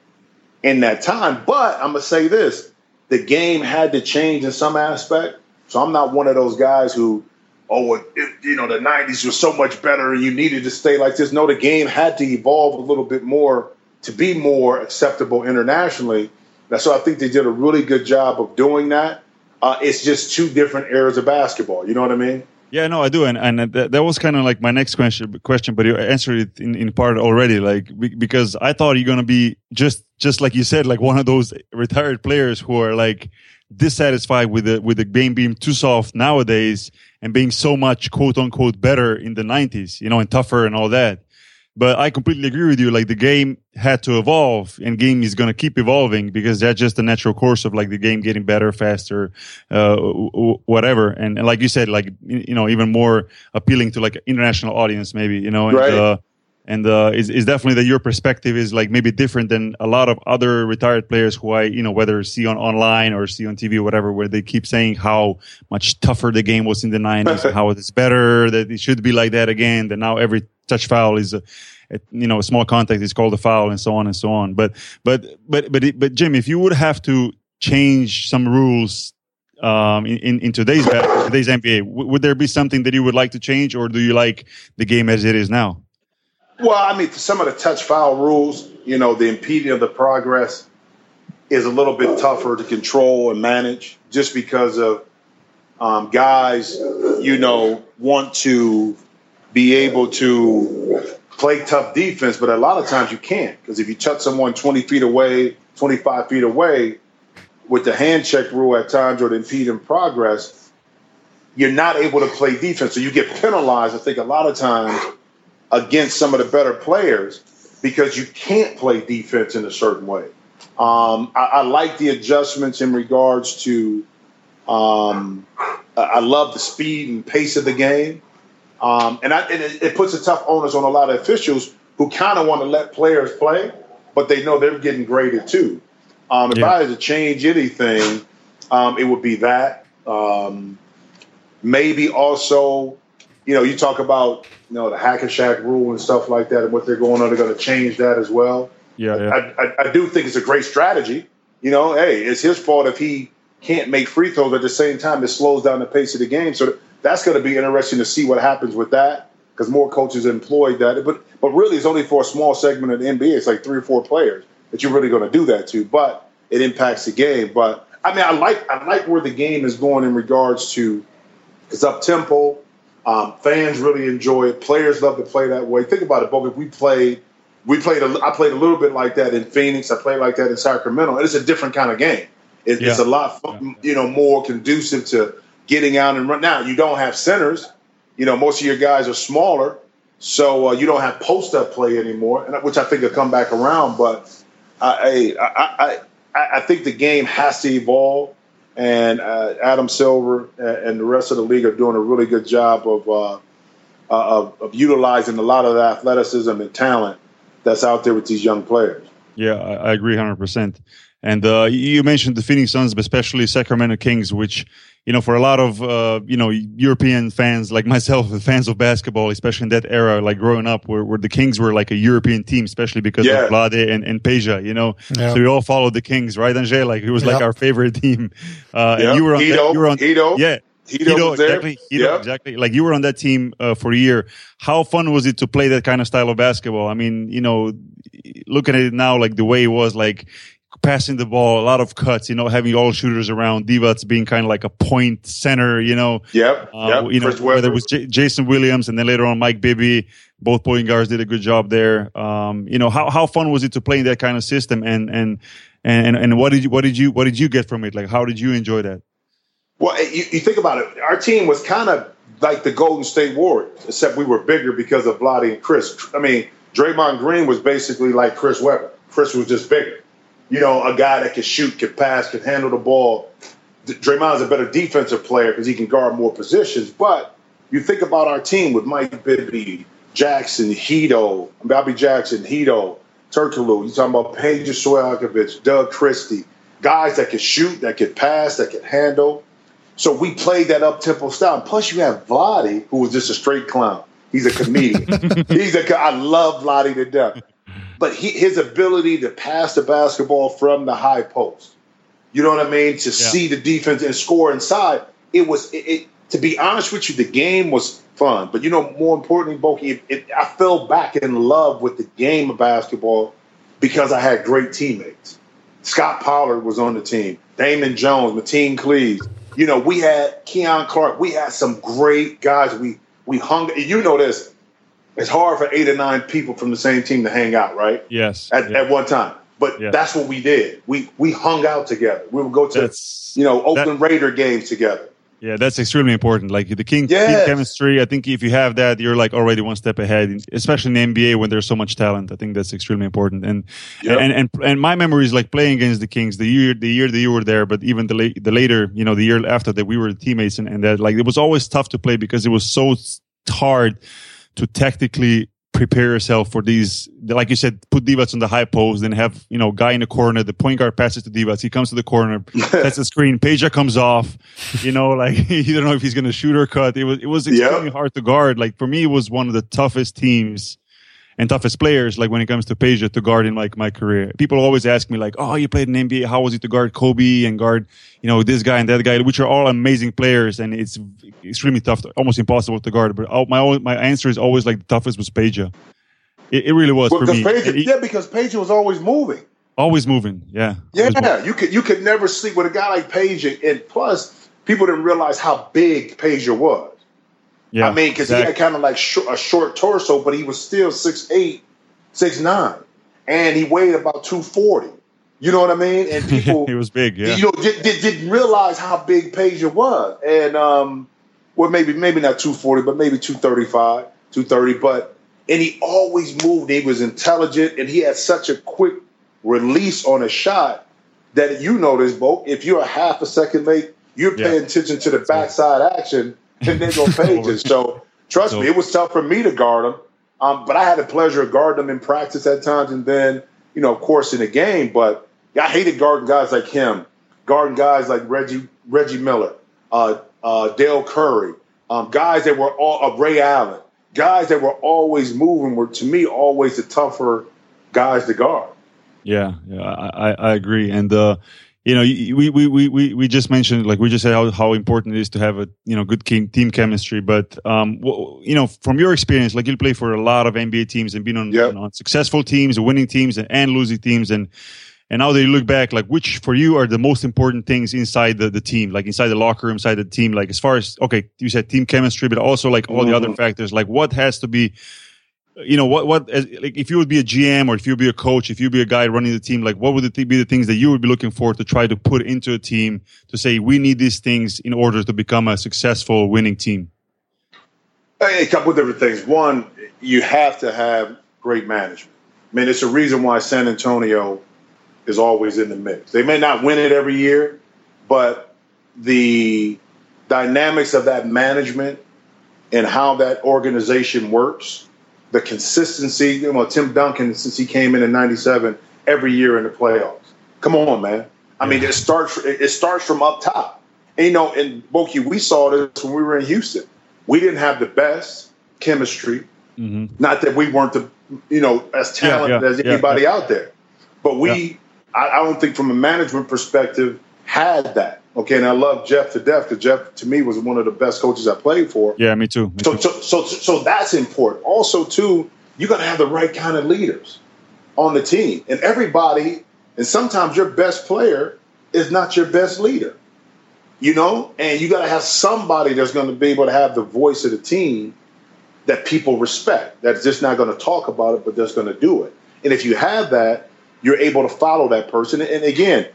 in that time. But I'm gonna say this: the game had to change in some aspect. So I'm not one of those guys who, oh, it, you know, the '90s was so much better and you needed to stay like this. No, the game had to evolve a little bit more to be more acceptable internationally. So I think they did a really good job of doing that. Uh, it's just two different eras of basketball. You know what I mean? Yeah, no, I do, and and that, that was kind of like my next question. Question, but you answered it in, in part already. Like because I thought you're gonna be just just like you said, like one of those retired players who are like dissatisfied with the with the game being too soft nowadays and being so much quote unquote better in the 90s, you know, and tougher and all that. But I completely agree with you. Like the game had to evolve and game is going to keep evolving because that's just the natural course of like the game getting better, faster, uh, whatever. And, and, like you said, like, you know, even more appealing to like international audience, maybe, you know, and, right. uh, and uh, is is definitely that your perspective is like maybe different than a lot of other retired players who I you know whether see on online or see on TV or whatever where they keep saying how much tougher the game was in the 90s how it's better that it should be like that again that now every touch foul is a, you know, a small contact is called a foul and so on and so on. But, but, but, but, but Jim, if you would have to change some rules um, in, in today's today's NBA, would there be something that you would like to change, or do you like the game as it is now? Well, I mean, some of the touch foul rules, you know, the impeding of the progress is a little bit tougher to control and manage, just because of um, guys, you know, want to be able to play tough defense, but a lot of times you can't because if you touch someone 20 feet away, 25 feet away, with the hand check rule at times or the impeding progress, you're not able to play defense. So you get penalized, I think, a lot of times against some of the better players because you can't play defense in a certain way. Um, I, I, like the adjustments in regards to. Um, I love the speed and pace of the game, um, and, I, and it, it, puts a tough onus on a lot of officials who kind of want to let players play, but they know they're getting graded too. Um, if yeah. I had to change anything, um, it would be that. Um, maybe also, you know, you talk about you know the Hack-a-Shaq rule and stuff like that, and what they're going on. They're going to change that as well. Yeah, yeah. I, I, I, do think it's a great strategy. You know, hey, it's his fault if he can't make free throws. At the same time, it slows down the pace of the game. So that's going to be interesting to see what happens with that because more coaches employ that. But but really, it's only for a small segment of the NBA. It's like three or four players that you're really going to do that to. But it impacts the game. But I mean, I like I like where the game is going in regards to it's up tempo. Um, fans really enjoy it. Players love to play that way. Think about it, Bogut. We played, we played. A, I played a little bit like that in Phoenix. I played like that in Sacramento. And it's a different kind of game. It, yeah. It's a lot, you know, more conducive to getting out and run. Now you don't have centers. You know, most of your guys are smaller, so uh, you don't have post up play anymore, which I think will come back around. But I, I, I, I think the game has to evolve, and uh, Adam Silver and the rest of the league are doing a really good job of, uh, uh, of, of utilizing a lot of the athleticism and talent that's out there with these young players. Yeah, I, agree, hundred percent. And uh, you mentioned the Phoenix Suns, but especially Sacramento Kings, which you know, for a lot of uh, you know European fans like myself, fans of basketball, especially in that era, like growing up, where, where the Kings were like a European team, especially because yeah. of Vlade and, and Peja, you know. Yeah. So we all followed the Kings, right, Anže? Like it was like our favorite team. Uh, and you were on, Hedo, that, you were on, Hedo. yeah. Hedo, Hedo exactly. Hedo, exactly. Like you were on that team uh, for a year. How fun was it to play that kind of style of basketball? I mean, you know, looking at it now, like the way it was, like passing the ball, a lot of cuts, you know, having all shooters around, Divac being kind of like a point center, you know. Yep. Uh, yep. You know, whether it was J- Jason Williams and then later on Mike Bibby, both point guards did a good job there. Um, you know, how, how fun was it to play in that kind of system and, and, and, and what did you, what did you, what did you get from it? Like, how did you enjoy that? Well, you, you think about it, our team was kind of like the Golden State Warriors, except we were bigger because of Vlade and Chris. I mean, Draymond Green was basically like Chris Webber. Chris was just bigger you know, a guy that can shoot, can pass, can handle the ball. Draymond's a better defensive player because he can guard more positions. But you think about our team with Mike Bibby, Jackson, Hedo, Bobby Jackson, Hedo, Turkoglu. You talking about Peja Stojakovic, Doug Christie, guys that can shoot, that can pass, that can handle. So we played that up tempo style. Plus, you have Vlade, who was just a straight clown. He's a comedian. He's a. I love Vlade to death but he, his ability to pass the basketball from the high post, you know what I mean, to yeah. see the defense and score inside, it was it, it, To be honest with you, the game was fun, but you know, more importantly, Boki, it, I fell back in love with the game of basketball because I had great teammates. Scott Pollard was on the team, Damon Jones, Mateen Cleaves. You know, we had Keon Clark. We had some great guys. We we hung. You know this it's hard for eight or nine people from the same team to hang out, right? Yes. At, yeah. at one time. But yes. that's what we did. We we hung out together. We would go to that's, you know Oakland that, Raider games together. Yeah, that's extremely important. Like the king, yes. team chemistry. I think if you have that, you're like already one step ahead. Especially in the NBA when there's so much talent. I think that's extremely important. And yep. and and and my memory is like playing against the Kings the year the year that you were there, but even the late, the later, you know, the year after that we were teammates and, and that like it was always tough to play because it was so hard to tactically prepare yourself for these, like you said, put Divac on the high post, then have, you know, guy in the corner, the point guard passes to Divac, he comes to the corner, sets the screen, Peja comes off, you know, like, you don't know if he's going to shoot or cut. It was, it was extremely hard to guard. Like, for me, it was one of the toughest teams and toughest players. Like when it comes to Peja to guard in like my career, people always ask me like, "Oh, you played in NBA. How was it to guard Kobe and guard, you know, this guy and that guy, which are all amazing players, and it's extremely tough, to, almost impossible to guard." But oh, my my answer is always like the toughest was Peja. It, it really was well, for me. Yeah, because Peja was always moving. Always moving. Yeah. Yeah. You could you could never sleep with a guy like Peja, and plus people didn't realize how big Peja was. Yeah, I mean, because exactly. he had kind of like sh- a short torso, but he was still six eight, six nine, and he weighed about two forty. You know what I mean? And people, he was big. Yeah, you know, did, did, didn't realize how big Peja was, and um, well, maybe maybe not two forty, but maybe two thirty five, two thirty. But and he always moved. He was intelligent, and he had such a quick release on a shot that you know this, Bo. If you're a half a second late, you're paying yeah. attention to the backside action and then go pages. so trust so, me, it was tough for me to guard them. Um, but I had the pleasure of guarding them in practice at times, and then you know, of course, in the game. But I hated guarding guys like him, guarding guys like Reggie Reggie Miller, uh, uh, Dell Curry, um, guys that were all uh, Ray Allen, guys that were always moving. Were to me always the tougher guys to guard. Yeah, yeah, I, I agree, and uh, you know, we, we, we, we, we just mentioned, like we just said how, how important it is to have a, you know, good team, team chemistry. But, um, you know, from your experience, like you play for a lot of NBA teams and been on, yep. on successful teams, winning teams and, and losing teams. And, and now that you look back, like which for you are the most important things inside the, the team, like inside the locker room, inside the team, like as far as, okay, you said team chemistry, but also like all mm-hmm. the other mm-hmm. factors, like what has to be, you know what what like if you would be a GM or if you'd be a coach, if you'd be a guy running the team, like what would be the things that you would be looking for to try to put into a team to say we need these things in order to become a successful winning team? A couple of different things. One, you have to have great management. I mean, it's a reason why San Antonio is always in the mix. They may not win it every year, but the dynamics of that management and how that organization works the consistency. You know, Tim Duncan, since he came in in '97, every year in the playoffs. Come on, man. I mean, it starts. It starts from up top. And, you know, in Boki, we saw this when we were in Houston. We didn't have the best chemistry. Mm-hmm. Not that we weren't the, you know, as talented yeah, yeah, as anybody yeah, out there, but we. I, I don't think, from a management perspective, had that. Okay, and I love Jeff to death because Jeff, to me, was one of the best coaches I played for. Yeah, me too. Me so, too. so, so, so that's important. Also, too, you got to have the right kind of leaders on the team, and everybody. And sometimes your best player is not your best leader, you know. And you got to have somebody that's going to be able to have the voice of the team that people respect. That's just not going to talk about it, but that's going to do it. And if you have that, you're able to follow that person. And again,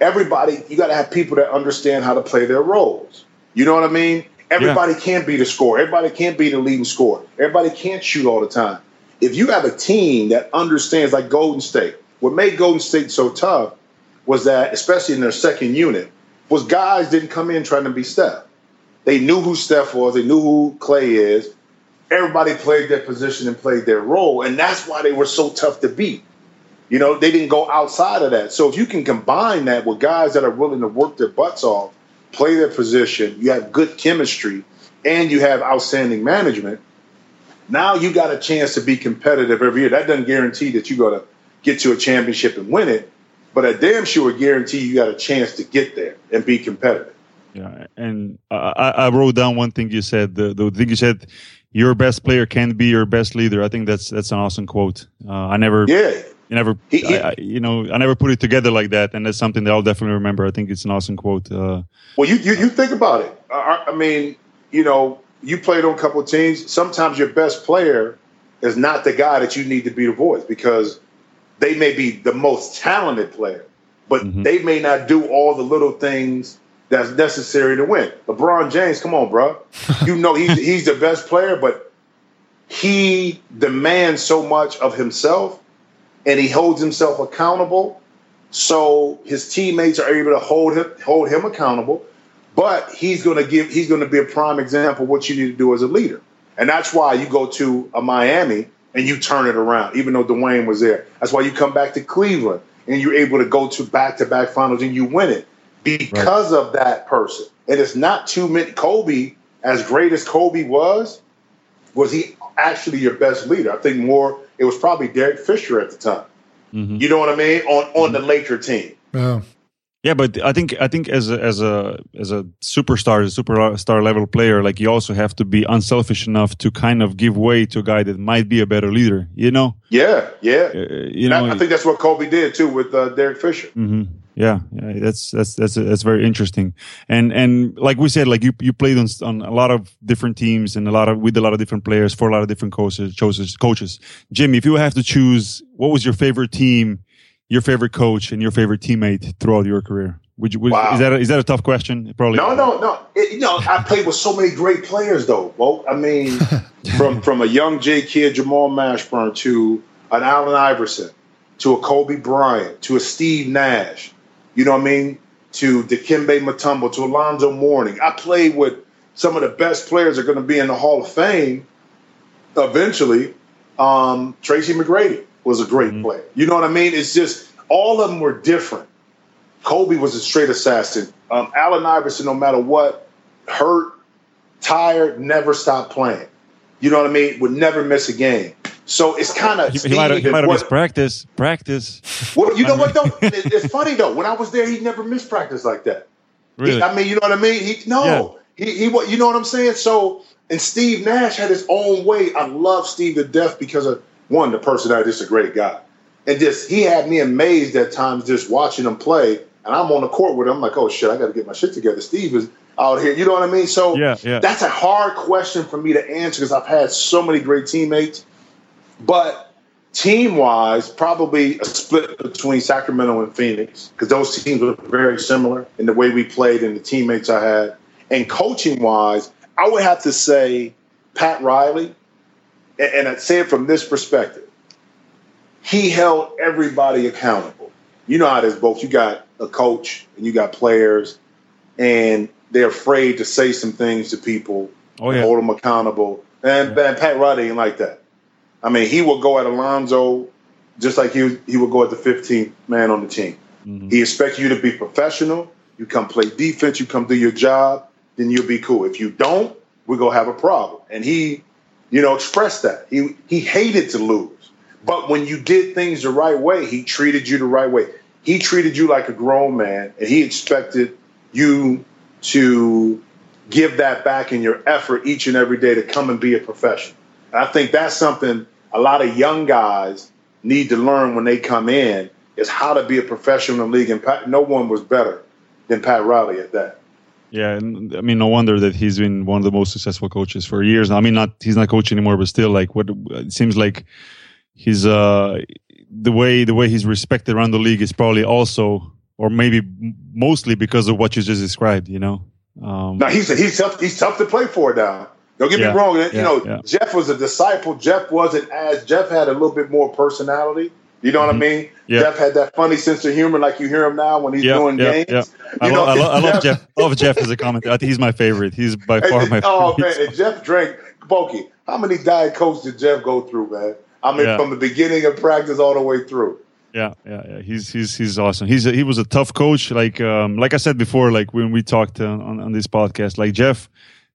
everybody, you got to have people that understand how to play their roles. You know what I mean? Everybody yeah. can't be the scorer. Everybody can't be the leading scorer. Everybody can't shoot all the time. If you have a team that understands, like Golden State, what made Golden State so tough was that, especially in their second unit, was guys didn't come in trying to be Steph. They knew who Steph was. They knew who Clay is. Everybody played their position and played their role, and that's why they were so tough to beat. You know, they didn't go outside of that. So if you can combine that with guys that are willing to work their butts off, play their position, you have good chemistry, and you have outstanding management, now you got a chance to be competitive every year. That doesn't guarantee that you're going to get to a championship and win it, but a damn sure guarantee you got a chance to get there and be competitive. Yeah, and I, I wrote down one thing you said. The, the thing you said, your best player can be your best leader. I think that's that's an awesome quote. Uh, I never yeah you never, he, he, I, you know, I never put it together like that, and that's something that I'll definitely remember. I think it's an awesome quote. Uh, well, you, you, you think about it. I, I, mean, you know, you played on a couple of teams. Sometimes your best player is not the guy that you need to be the voice because they may be the most talented player, but mm-hmm. they may not do all the little things that's necessary to win. LeBron James, come on, bro. You know he's he's the best player, but he demands so much of himself and he holds himself accountable. So his teammates are able to hold him hold him accountable. But he's going to give he's going to be a prime example of what you need to do as a leader, and that's why you go to a Miami and you turn it around, even though Dwayne was there. That's why you come back to Cleveland and you're able to go to back to back finals and you win it because right. of that person. And it's not too many. Kobe, as great as Kobe was, was he actually your best leader? I think more it was probably Derek Fisher at the time. Mm-hmm. You know what I mean on on the Laker team. Yeah. Yeah, but I think I think as a as a as a superstar, as a superstar level player, like you also have to be unselfish enough to kind of give way to a guy that might be a better leader. You know? Yeah, yeah. Uh, you know, I think that's what Kobe did too with uh, Derek Fisher. Mm-hmm. Yeah, yeah, that's that's that's that's very interesting. And and like we said, like you you played on on a lot of different teams and a lot of with a lot of different players for a lot of different coaches. Coaches, coaches. Jim, if you have to choose, what was your favorite team? your favorite coach and your favorite teammate throughout your career? Would you, would, wow. is that a, is that a tough question? Probably. No, no, no. It, you know, I played with so many great players, though. Well, I mean, from from a young J kid, Jamal Mashburn, to an Allen Iverson, to a Kobe Bryant, to a Steve Nash. You know what I mean? To Dikembe Mutombo, to Alonzo Mourning. I played with some of the best players that are going to be in the Hall of Fame eventually. Um, Tracy McGrady was a great mm-hmm. player. You know what I mean? It's just all of them were different. Kobe was a straight assassin. Um, Allen Iverson, no matter what, hurt, tired, never stopped playing. You know what I mean? Would never miss a game. So it's kind of he, he might have missed practice. Practice. Well, you know what though? it, it's funny though. When I was there, he never missed practice like that. Really? He, I mean, you know what I mean? He no. Yeah. He, he you know what I'm saying? So and Steve Nash had his own way. I love Steve to death because of one, the personality, just a great guy. And just he had me amazed at times just watching him play. And I'm on the court with him. I'm like, oh shit, I got to get my shit together. Steve is out here. You know what I mean? So yeah, yeah. that's a hard question for me to answer because I've had so many great teammates. But team wise, probably a split between Sacramento and Phoenix because those teams were very similar in the way we played and the teammates I had. And coaching wise, I would have to say Pat Riley and I'd say it from this perspective, he held everybody accountable. You know how it is, both. You got a coach and you got players, and they're afraid to say some things to people, oh, yeah. hold them accountable. And, yeah. and Pat Riley ain't like that. I mean, he will go at Alonzo just like he, he would go at the 15th man on the team. Mm-hmm. He expects you to be professional. You come play defense, you come do your job, then you'll be cool. If you don't, we're going to have a problem. And he you know, expressed that. He he hated to lose. But when you did things the right way, he treated you the right way. He treated you like a grown man and he expected you to give that back in your effort each and every day to come and be a professional. And I think that's something a lot of young guys need to learn when they come in is how to be a professional in the league. And Pat, no one was better than Pat Riley at that. Yeah, and I mean, no wonder that he's been one of the most successful coaches for years. I mean, not he's not coaching anymore, but still, like, what it seems like he's uh the way the way he's respected around the league is probably also, or maybe mostly because of what you just described. You know. Um, now he's he's tough. He's tough to play for now. Don't get yeah, me wrong. You yeah, know, yeah. Jeff was a disciple. Jeff wasn't as Jeff had a little bit more personality. You know mm-hmm. what I mm-hmm. mean? Jeff had that funny sense of humor, like you hear him now when he's doing games. Yeah. I, lo- I, lo- I, love Jeff. I love Jeff as a commentator. I think he's my favorite. He's by far my oh, favorite. Oh man, and Jeff drank Boki. How many diet cokes did Jeff go through, man? I mean, from the beginning of practice all the way through. Yeah, yeah, yeah. He's he's he's awesome. He's a, he was a tough coach. Like um, like I said before, like when we talked uh, on on this podcast, like Jeff.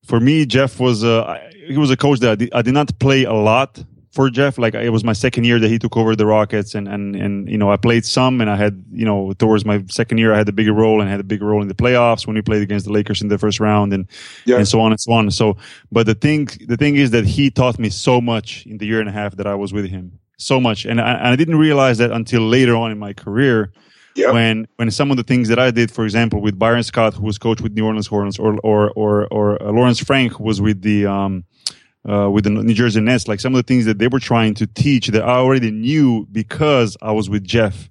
For me, Jeff was uh, he was a coach that I did, I did not play a lot for Jeff. Like it was my second year that he took over the Rockets, and and and you know I played some, and I had you know towards my second year I had a bigger role and had a bigger role in the playoffs when we played against the Lakers in the first round, and yeah. and so on and so on. So, but the thing the thing is that he taught me so much in the year and a half that I was with him, so much, and I, and I didn't realize that until later on in my career. Yep. When when some of the things that I did, for example, with Byron Scott, who was coach with New Orleans Hornets, or or or or uh, Lawrence Frank, who was with the um, uh, with the New Jersey Nets, like some of the things that they were trying to teach that I already knew because I was with Jeff,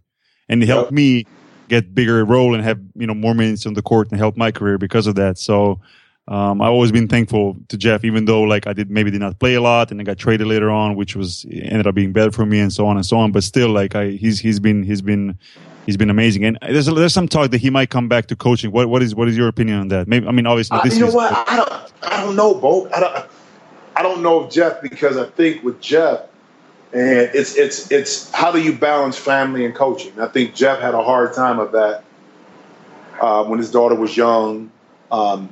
and it helped me get bigger role and have you know more minutes on the court and help my career because of that. So um, I've always been thankful to Jeff, even though like I did maybe did not play a lot and I got traded later on, which was ended up being better for me and so on and so on. But still, like I he's he's been he's been he's been amazing. And there's there's some talk that he might come back to coaching. What what is what is your opinion on that? Maybe I mean obviously uh, you know what I don't I don't know, Bo. I don't. I don't know if Jeff because I think with Jeff, and it's it's it's how do you balance family and coaching? I think Jeff had a hard time of that uh, when his daughter was young. Um,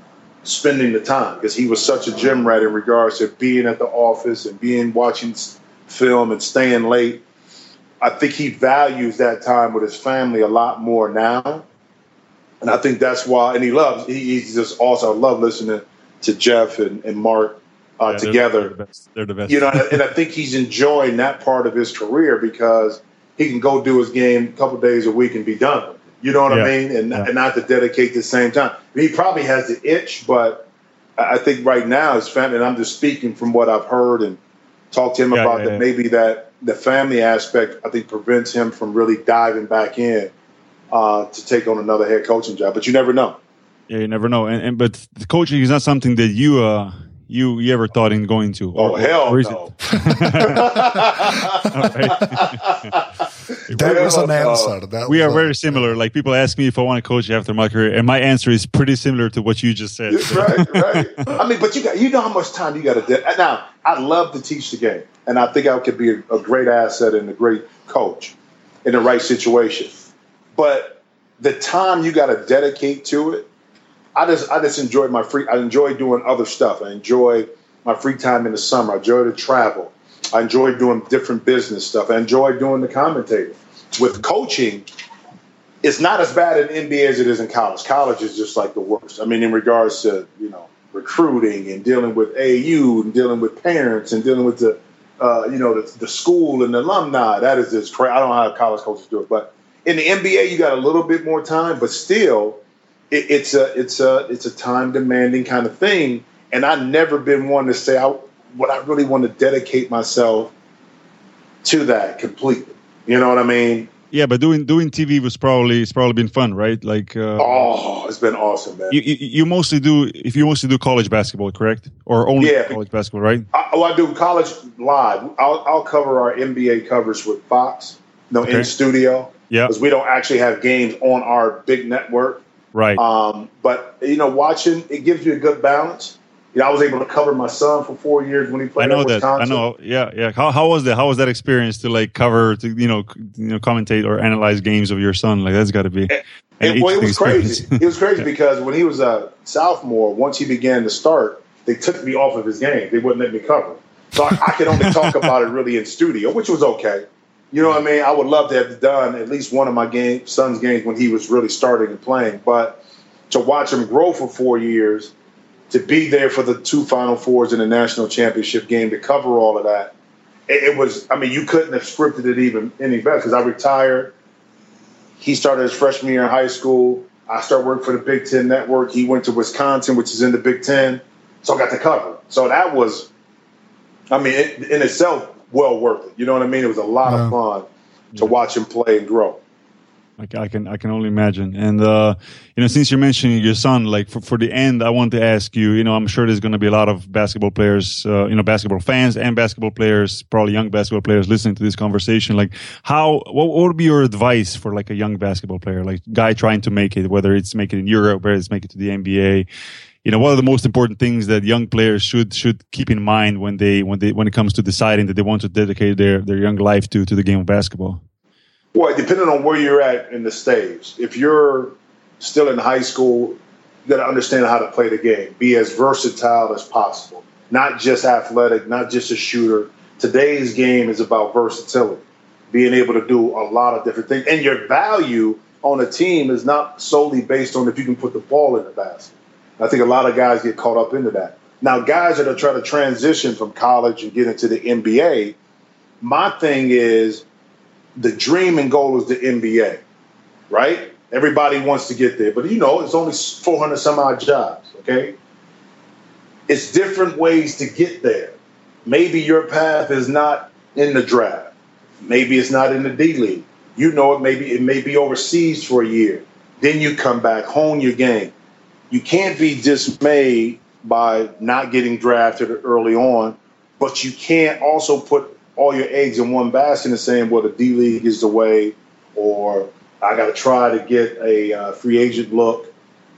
spending the time because he was such a gym rat in regards to being at the office and being watching film and staying late. I think he values that time with his family a lot more now. And I think that's why, and he loves, he, he's just also, I love listening to Jeff and, and Mark uh, yeah, together. They're the, best. they're the best. You know, and I think he's enjoying that part of his career because he can go do his game a couple days a week and be done. You know what yeah. I mean? And, yeah. and not to dedicate the same time. He probably has the itch, but I think right now his family, and I'm just speaking from what I've heard and talked to him about that maybe that the family aspect, I think, prevents him from really diving back in uh, to take on another head coaching job. But you never know. Yeah, you never know. And, and but the coaching is not something that you uh, you you ever thought in going to? Or, oh hell or no! that was an answer. That we are very similar. Like people ask me if I want to coach after my career, and my answer is pretty similar to what you just said. right, right. I mean, but you got you know how much time you got to. De- now, I love to teach the game, and I think I could be a, a great asset and a great coach in the right situation. But the time you got to dedicate to it I just I just enjoy my free. I enjoy doing other stuff. I enjoy my free time in the summer. I enjoy to travel. I enjoy doing different business stuff. I enjoy doing the commentating. With coaching, it's not as bad in NBA as it is in college. College is just like the worst. I mean, in regards to you know recruiting and dealing with AU and dealing with parents and dealing with the uh, you know the, the, school and the alumni. That is just crazy. I don't know how college coaches do it, but in the NBA, you got a little bit more time, but still it, it's a it's a it's a time demanding kind of thing. And I've never been one to say I what I really want to dedicate myself to that completely. You know what I mean? Yeah, but doing doing TV was probably it's probably been fun, right? Like uh, oh, it's been awesome, man. You, you, you mostly do if you mostly do college basketball, correct? Or only yeah, college basketball, right? I, oh, I do college live. I'll, I'll cover our NBA covers with Fox, no okay. in studio. Yeah, because we don't actually have games on our big network. Right. Um, but you know, watching it gives you a good balance. You know, I was able to cover my son for four years when he played. I know that. Wisconsin. I know. Yeah, yeah. How, how was that? How was that experience to like cover to you know you know commentate or analyze games of your son? Like that's got to be. And, and well, it was crazy. it was crazy because when he was a sophomore, once he began to start, they took me off of his game. They wouldn't let me cover. So I, I could only talk about it really in studio, which was okay. You know what I mean? I would love to have done at least one of my game, son's games when he was really starting and playing. But to watch him grow for four years, to be there for the two Final Fours in the national championship game, to cover all of that, it, it was. I mean, you couldn't have scripted it even any better because I retired. He started his freshman year in high school. I started working for the Big Ten Network. He went to Wisconsin, which is in the Big Ten, so I got to cover. So that was, I mean, it, in itself, well worth it. You know what I mean? It was a lot yeah. of fun to yeah. watch him play and grow. I can I can only imagine. And uh, you know, since you're mentioning your son, like for, for the end, I want to ask you. You know, I'm sure there's going to be a lot of basketball players, uh, you know, basketball fans and basketball players, probably young basketball players, listening to this conversation. Like, how what, what would be your advice for like a young basketball player, like guy trying to make it, whether it's make it in Europe, whether it's make it to the NBA? You know what are the most important things that young players should should keep in mind when they when they when it comes to deciding that they want to dedicate their their young life to to the game of basketball? Well depending on where you're at in the stage if you're still in high school you got to understand how to play the game. Be as versatile as possible. Not just athletic not just a shooter. Today's game is about versatility being able to do a lot of different things. And your value on a team is not solely based on if you can put the ball in the basket I think a lot of guys get caught up into that. Now, guys that are trying to transition from college and get into the NBA, my thing is the dream and goal is the NBA, right? Everybody wants to get there, but you know, it's only 400 some odd jobs, okay? It's different ways to get there. Maybe your path is not in the draft. Maybe it's not in the D League. You know it, maybe it may be overseas for a year. Then you come back, hone your game you can't be dismayed by not getting drafted early on, but you can't also put all your eggs in one basket and saying, well, the D League is the way, or I got to try to get a uh, free agent look.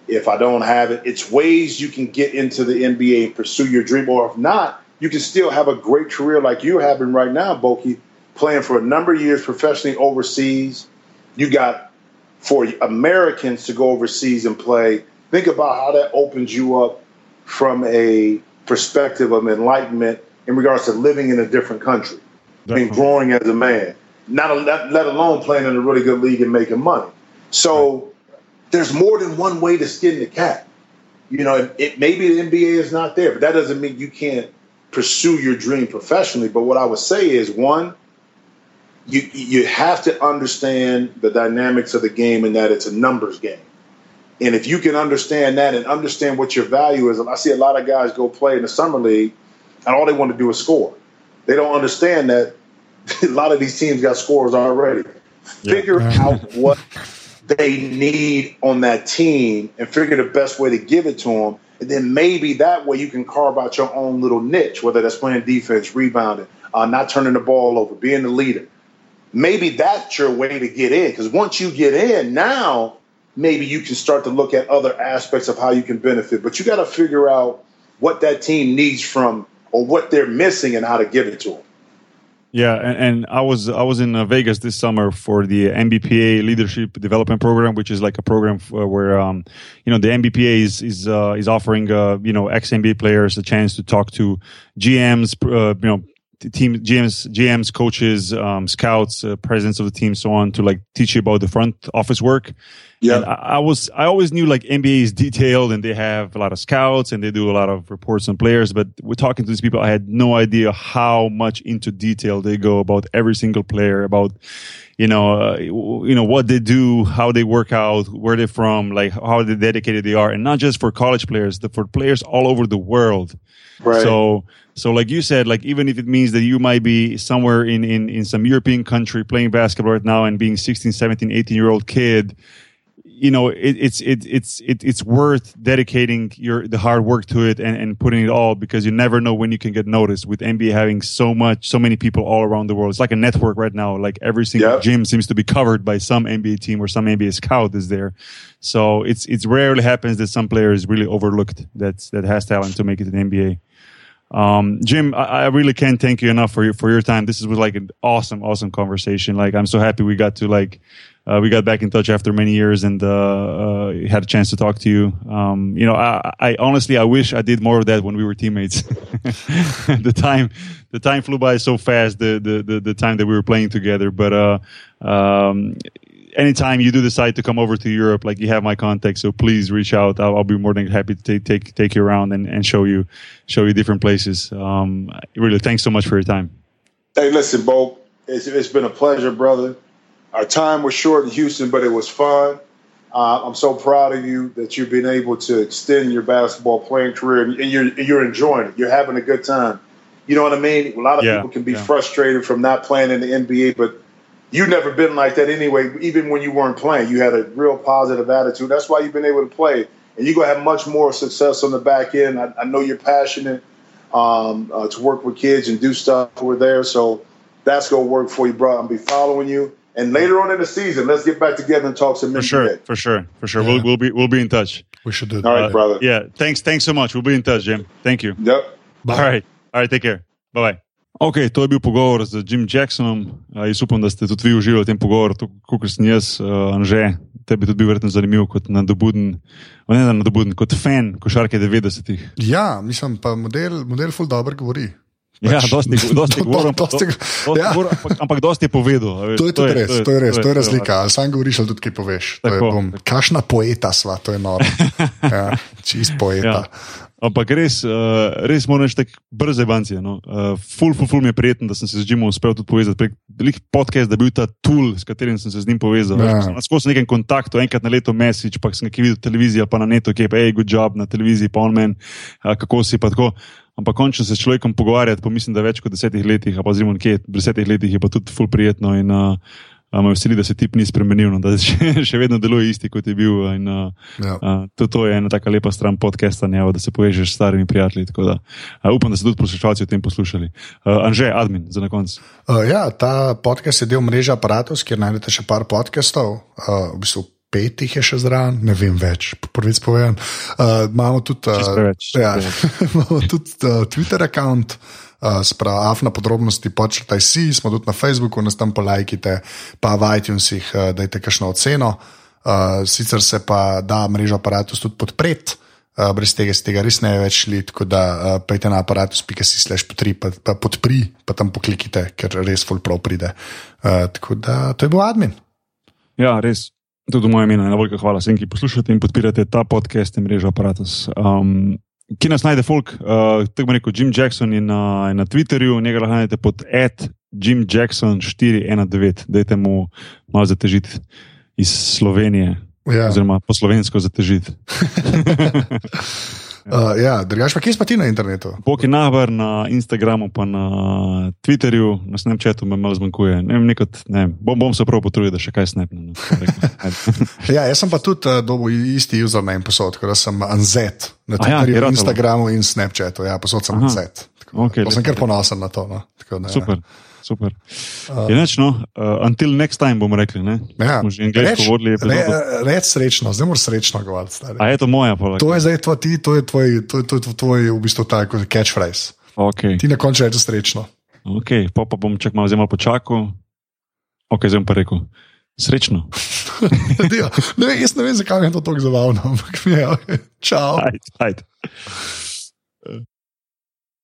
If I don't have it, it's ways you can get into the NBA and pursue your dream. Or if not, you can still have a great career like you're having right now, Boki, playing for a number of years professionally overseas. You got for Americans to go overseas and play think about how that opens you up from a perspective of enlightenment in regards to living in a different country, I mean, growing as a man, not, a, let, alone playing in a really good league and making money. So there's more than one way to skin the cat. You know, it, it maybe the NBA is not there, but that doesn't mean you can't pursue your dream professionally. But what I would say is one, you you have to understand the dynamics of the game and that it's a numbers game. And if you can understand that and understand what your value is, I see a lot of guys go play in the summer league and all they want to do is score. They don't understand that a lot of these teams got scores already. Yeah. Figure out what they need on that team and figure the best way to give it to them. And then maybe that way you can carve out your own little niche, whether that's playing defense, rebounding, uh, not turning the ball over, being the leader. Maybe that's your way to get in. Because once you get in, now maybe you can start to look at other aspects of how you can benefit. But you got to figure out what that team needs from or what they're missing and how to give it to them. Yeah, and, and, I was I was in uh, Vegas this summer for the NBPA Leadership Development Program, which is like a program uh, where um, you know the NBPA is is uh, is offering uh, you know ex NBA players a chance to talk to GMs, uh, you know team GMs, GMs, coaches, um, scouts, uh, presidents of the team, so on, to like teach you about the front office work. Yeah, I, I, was I always knew like NBA is detailed and they have a lot of scouts and they do a lot of reports on players. But we're talking to these people, I had no idea how much into detail they go about every single player, about you know, uh, you know what they do, how they work out, where they're from, like how dedicated they are, and not just for college players, but for players all over the world. Right. So so, like you said, like even if it means that you might be somewhere in, in, in some European country playing basketball right now and being 16, 17, 18 year old kid, you know, it, it's, it, it's, it, it's worth dedicating your, the hard work to it and, and putting it all because you never know when you can get noticed with NBA having so much, so many people all around the world. It's like a network right now. Like every single yep. gym seems to be covered by some NBA team or some NBA scout is there. So it's, it's rarely happens that some player is really overlooked that's, that has talent to make it in NBA. Um, Jim, I, I, really can't thank you enough for your for your time. This was like an awesome, awesome conversation. Like I'm so happy we got to like uh, we got back in touch after many years and uh, uh, had a chance to talk to you. Um, you know, I, I, honestly I wish I did more of that when we were teammates. the time the time flew by so fast. The, the the the time that we were playing together, but uh, um, anytime you do decide to come over to Europe, like you have my contact, so please reach out. I'll, I'll be more than happy to take take, take you around and, and show you show you different places. Um, really, thanks so much for your time. Hey, listen, Bo, it's, it's been a pleasure, brother. Our time was short in Houston, but it was fun. Uh, I'm so proud of you that you've been able to extend your basketball playing career, and you're you're enjoying it. You're having a good time. You know what I mean? A lot of yeah, people can be yeah. frustrated from not playing in the NBA, but you've never been like that anyway. Even when you weren't playing, you had a real positive attitude. That's why you've been able to play, and you're gonna have much more success on the back end. I, I know you're passionate um, uh, to work with kids and do stuff over there, so that's gonna work for you, bro. I'll be following you. And later on in the season, let's get back together and talk some. For sure, for sure, for sure. Yeah. We'll, we'll be we'll be in touch. We should do that. All right, uh, brother. Yeah, thanks, thanks so much. We'll be in touch, Jim. Thank you. Yep. Bye. All right, all right. Take care. Bye bye. Ok, to je bil pogovor z Jim Jacksonom. Jaz upam, da ste tudi vi uživali v tem pogovoru, kot sem jaz, uh, Anže. Tebi tudi bil verjetno zanimiv kot nadobuden, ne nadobuden, kot fan košarke 90-ih. Ja, mislim pa model, model full dobro govori. Ja, pač, dosti, dosti govorim, do, dosti, dosti ja. govorim, ampak, ampak dosti je povedal. Veš, to je tudi res, to je res, to je razlika. Ali sam govoriš, ali tudi kaj poveš. Tako, bom, kašna poeta sva, to je noro. Ja, čist poeta. Ja. Ampak res, uh, res moram reči, tako brze bancije. No. Uh, ful, ful, ful mi je prijeten, da sem se z Jimom uspel tudi povezati. Prek podcast, da je bil ta tool, s katerim sem se z njim povezal. Ja. Skozi nekaj kontaktov, enkrat na leto mesič, pa sem nekaj videl televizijo, pa na netu, ki je pa hej, good job na televiziji, pa on men, uh, kako si pa tako. Ampak končno se s človekom pogovarjati, pa mislim, da več kot desetih letih, pa zimo nekje desetih letih je pa tudi ful prijetno. In, uh, Me veseli, da se tip ni spremenil, no, da še, še vedno deluje isti, kot je bil. In, uh, ja. uh, to, to je ena tako lepa stran podcasta, ne, da se povežeš s starimi prijatelji. Da, uh, upam, da ste tudi poslušalci o tem poslušali. Uh, Anže, admin, za na konec. Uh, ja, ta podcast je del mreže aparatov, kjer najdete še par podcastov. Uh, v bistvu Pet jih je še zraven, ne vem več, prvi spovedan. Uh, imamo tudi, uh, ja, imamo tudi uh, Twitter račun, uh, spravo, afna podrobnosti, počrtaj si, smo tudi na Facebooku, nas tam polajkite, pa v iTunesih uh, dajte kakšno oceno. Uh, sicer se pa da mrežo aparatus tudi podpreti. Uh, brez tega se tega res ne več šli, tako da uh, pejte na aparatus.si slash potri, pa, pa podpri, pa tam poklikite, ker res full prav pride. Uh, tako da to je bil admin. Ja, res. Tudi moje ime, najbolj hvala vsem, ki poslušate in podpirate ta podcast in mrežo aparatus. Um, ki nas najde folk, uh, tako rekel Jim Jackson in na, na Twitterju, njega lahko najdete pod ad Jim Jackson 419, dajte mu malo zatežiti iz Slovenije, Ja, oziroma po slovensko zatežiti. uh, ja drugač pa kje si pa ti na internetu? Bok je nahbar na Instagramu, pa na Twitterju, na Snapchatu me malo zmanjkuje. Ne vem, nekot, ne, bom, bom se prav potrudil, da še kaj snapnem. Ja, jaz sem pa tudi uh, dobil isti username posod, tako da sem Anzet na ja, Twitterju, ja. Instagramu in Snapchatu. Ja, posod sem. Anzet. Tako, okay, sem lepo. kar ponosen na to. No. Tako, da, ja. Super, super. Je neč, no, uh, until next time bomo rekli. Ne? Ja. Smo že angliško vodili re, reč srečno, zdaj moraš srečno govoriti. stari. A je to moja poleg? To je zdaj tvoj, ti, to je tvoj, to je, to je tvoj v bistvu tako catchphrase. Okay. Ti na koncu rečeš srečno. ok, pa, pa bom čak malo zelo počakal. Ok, zdaj bom pa rekel. Srečno. Ne, jaz ne vem, zakaj je to tako zabavno, ampak mi je, okay. čau. Ajde, ajde.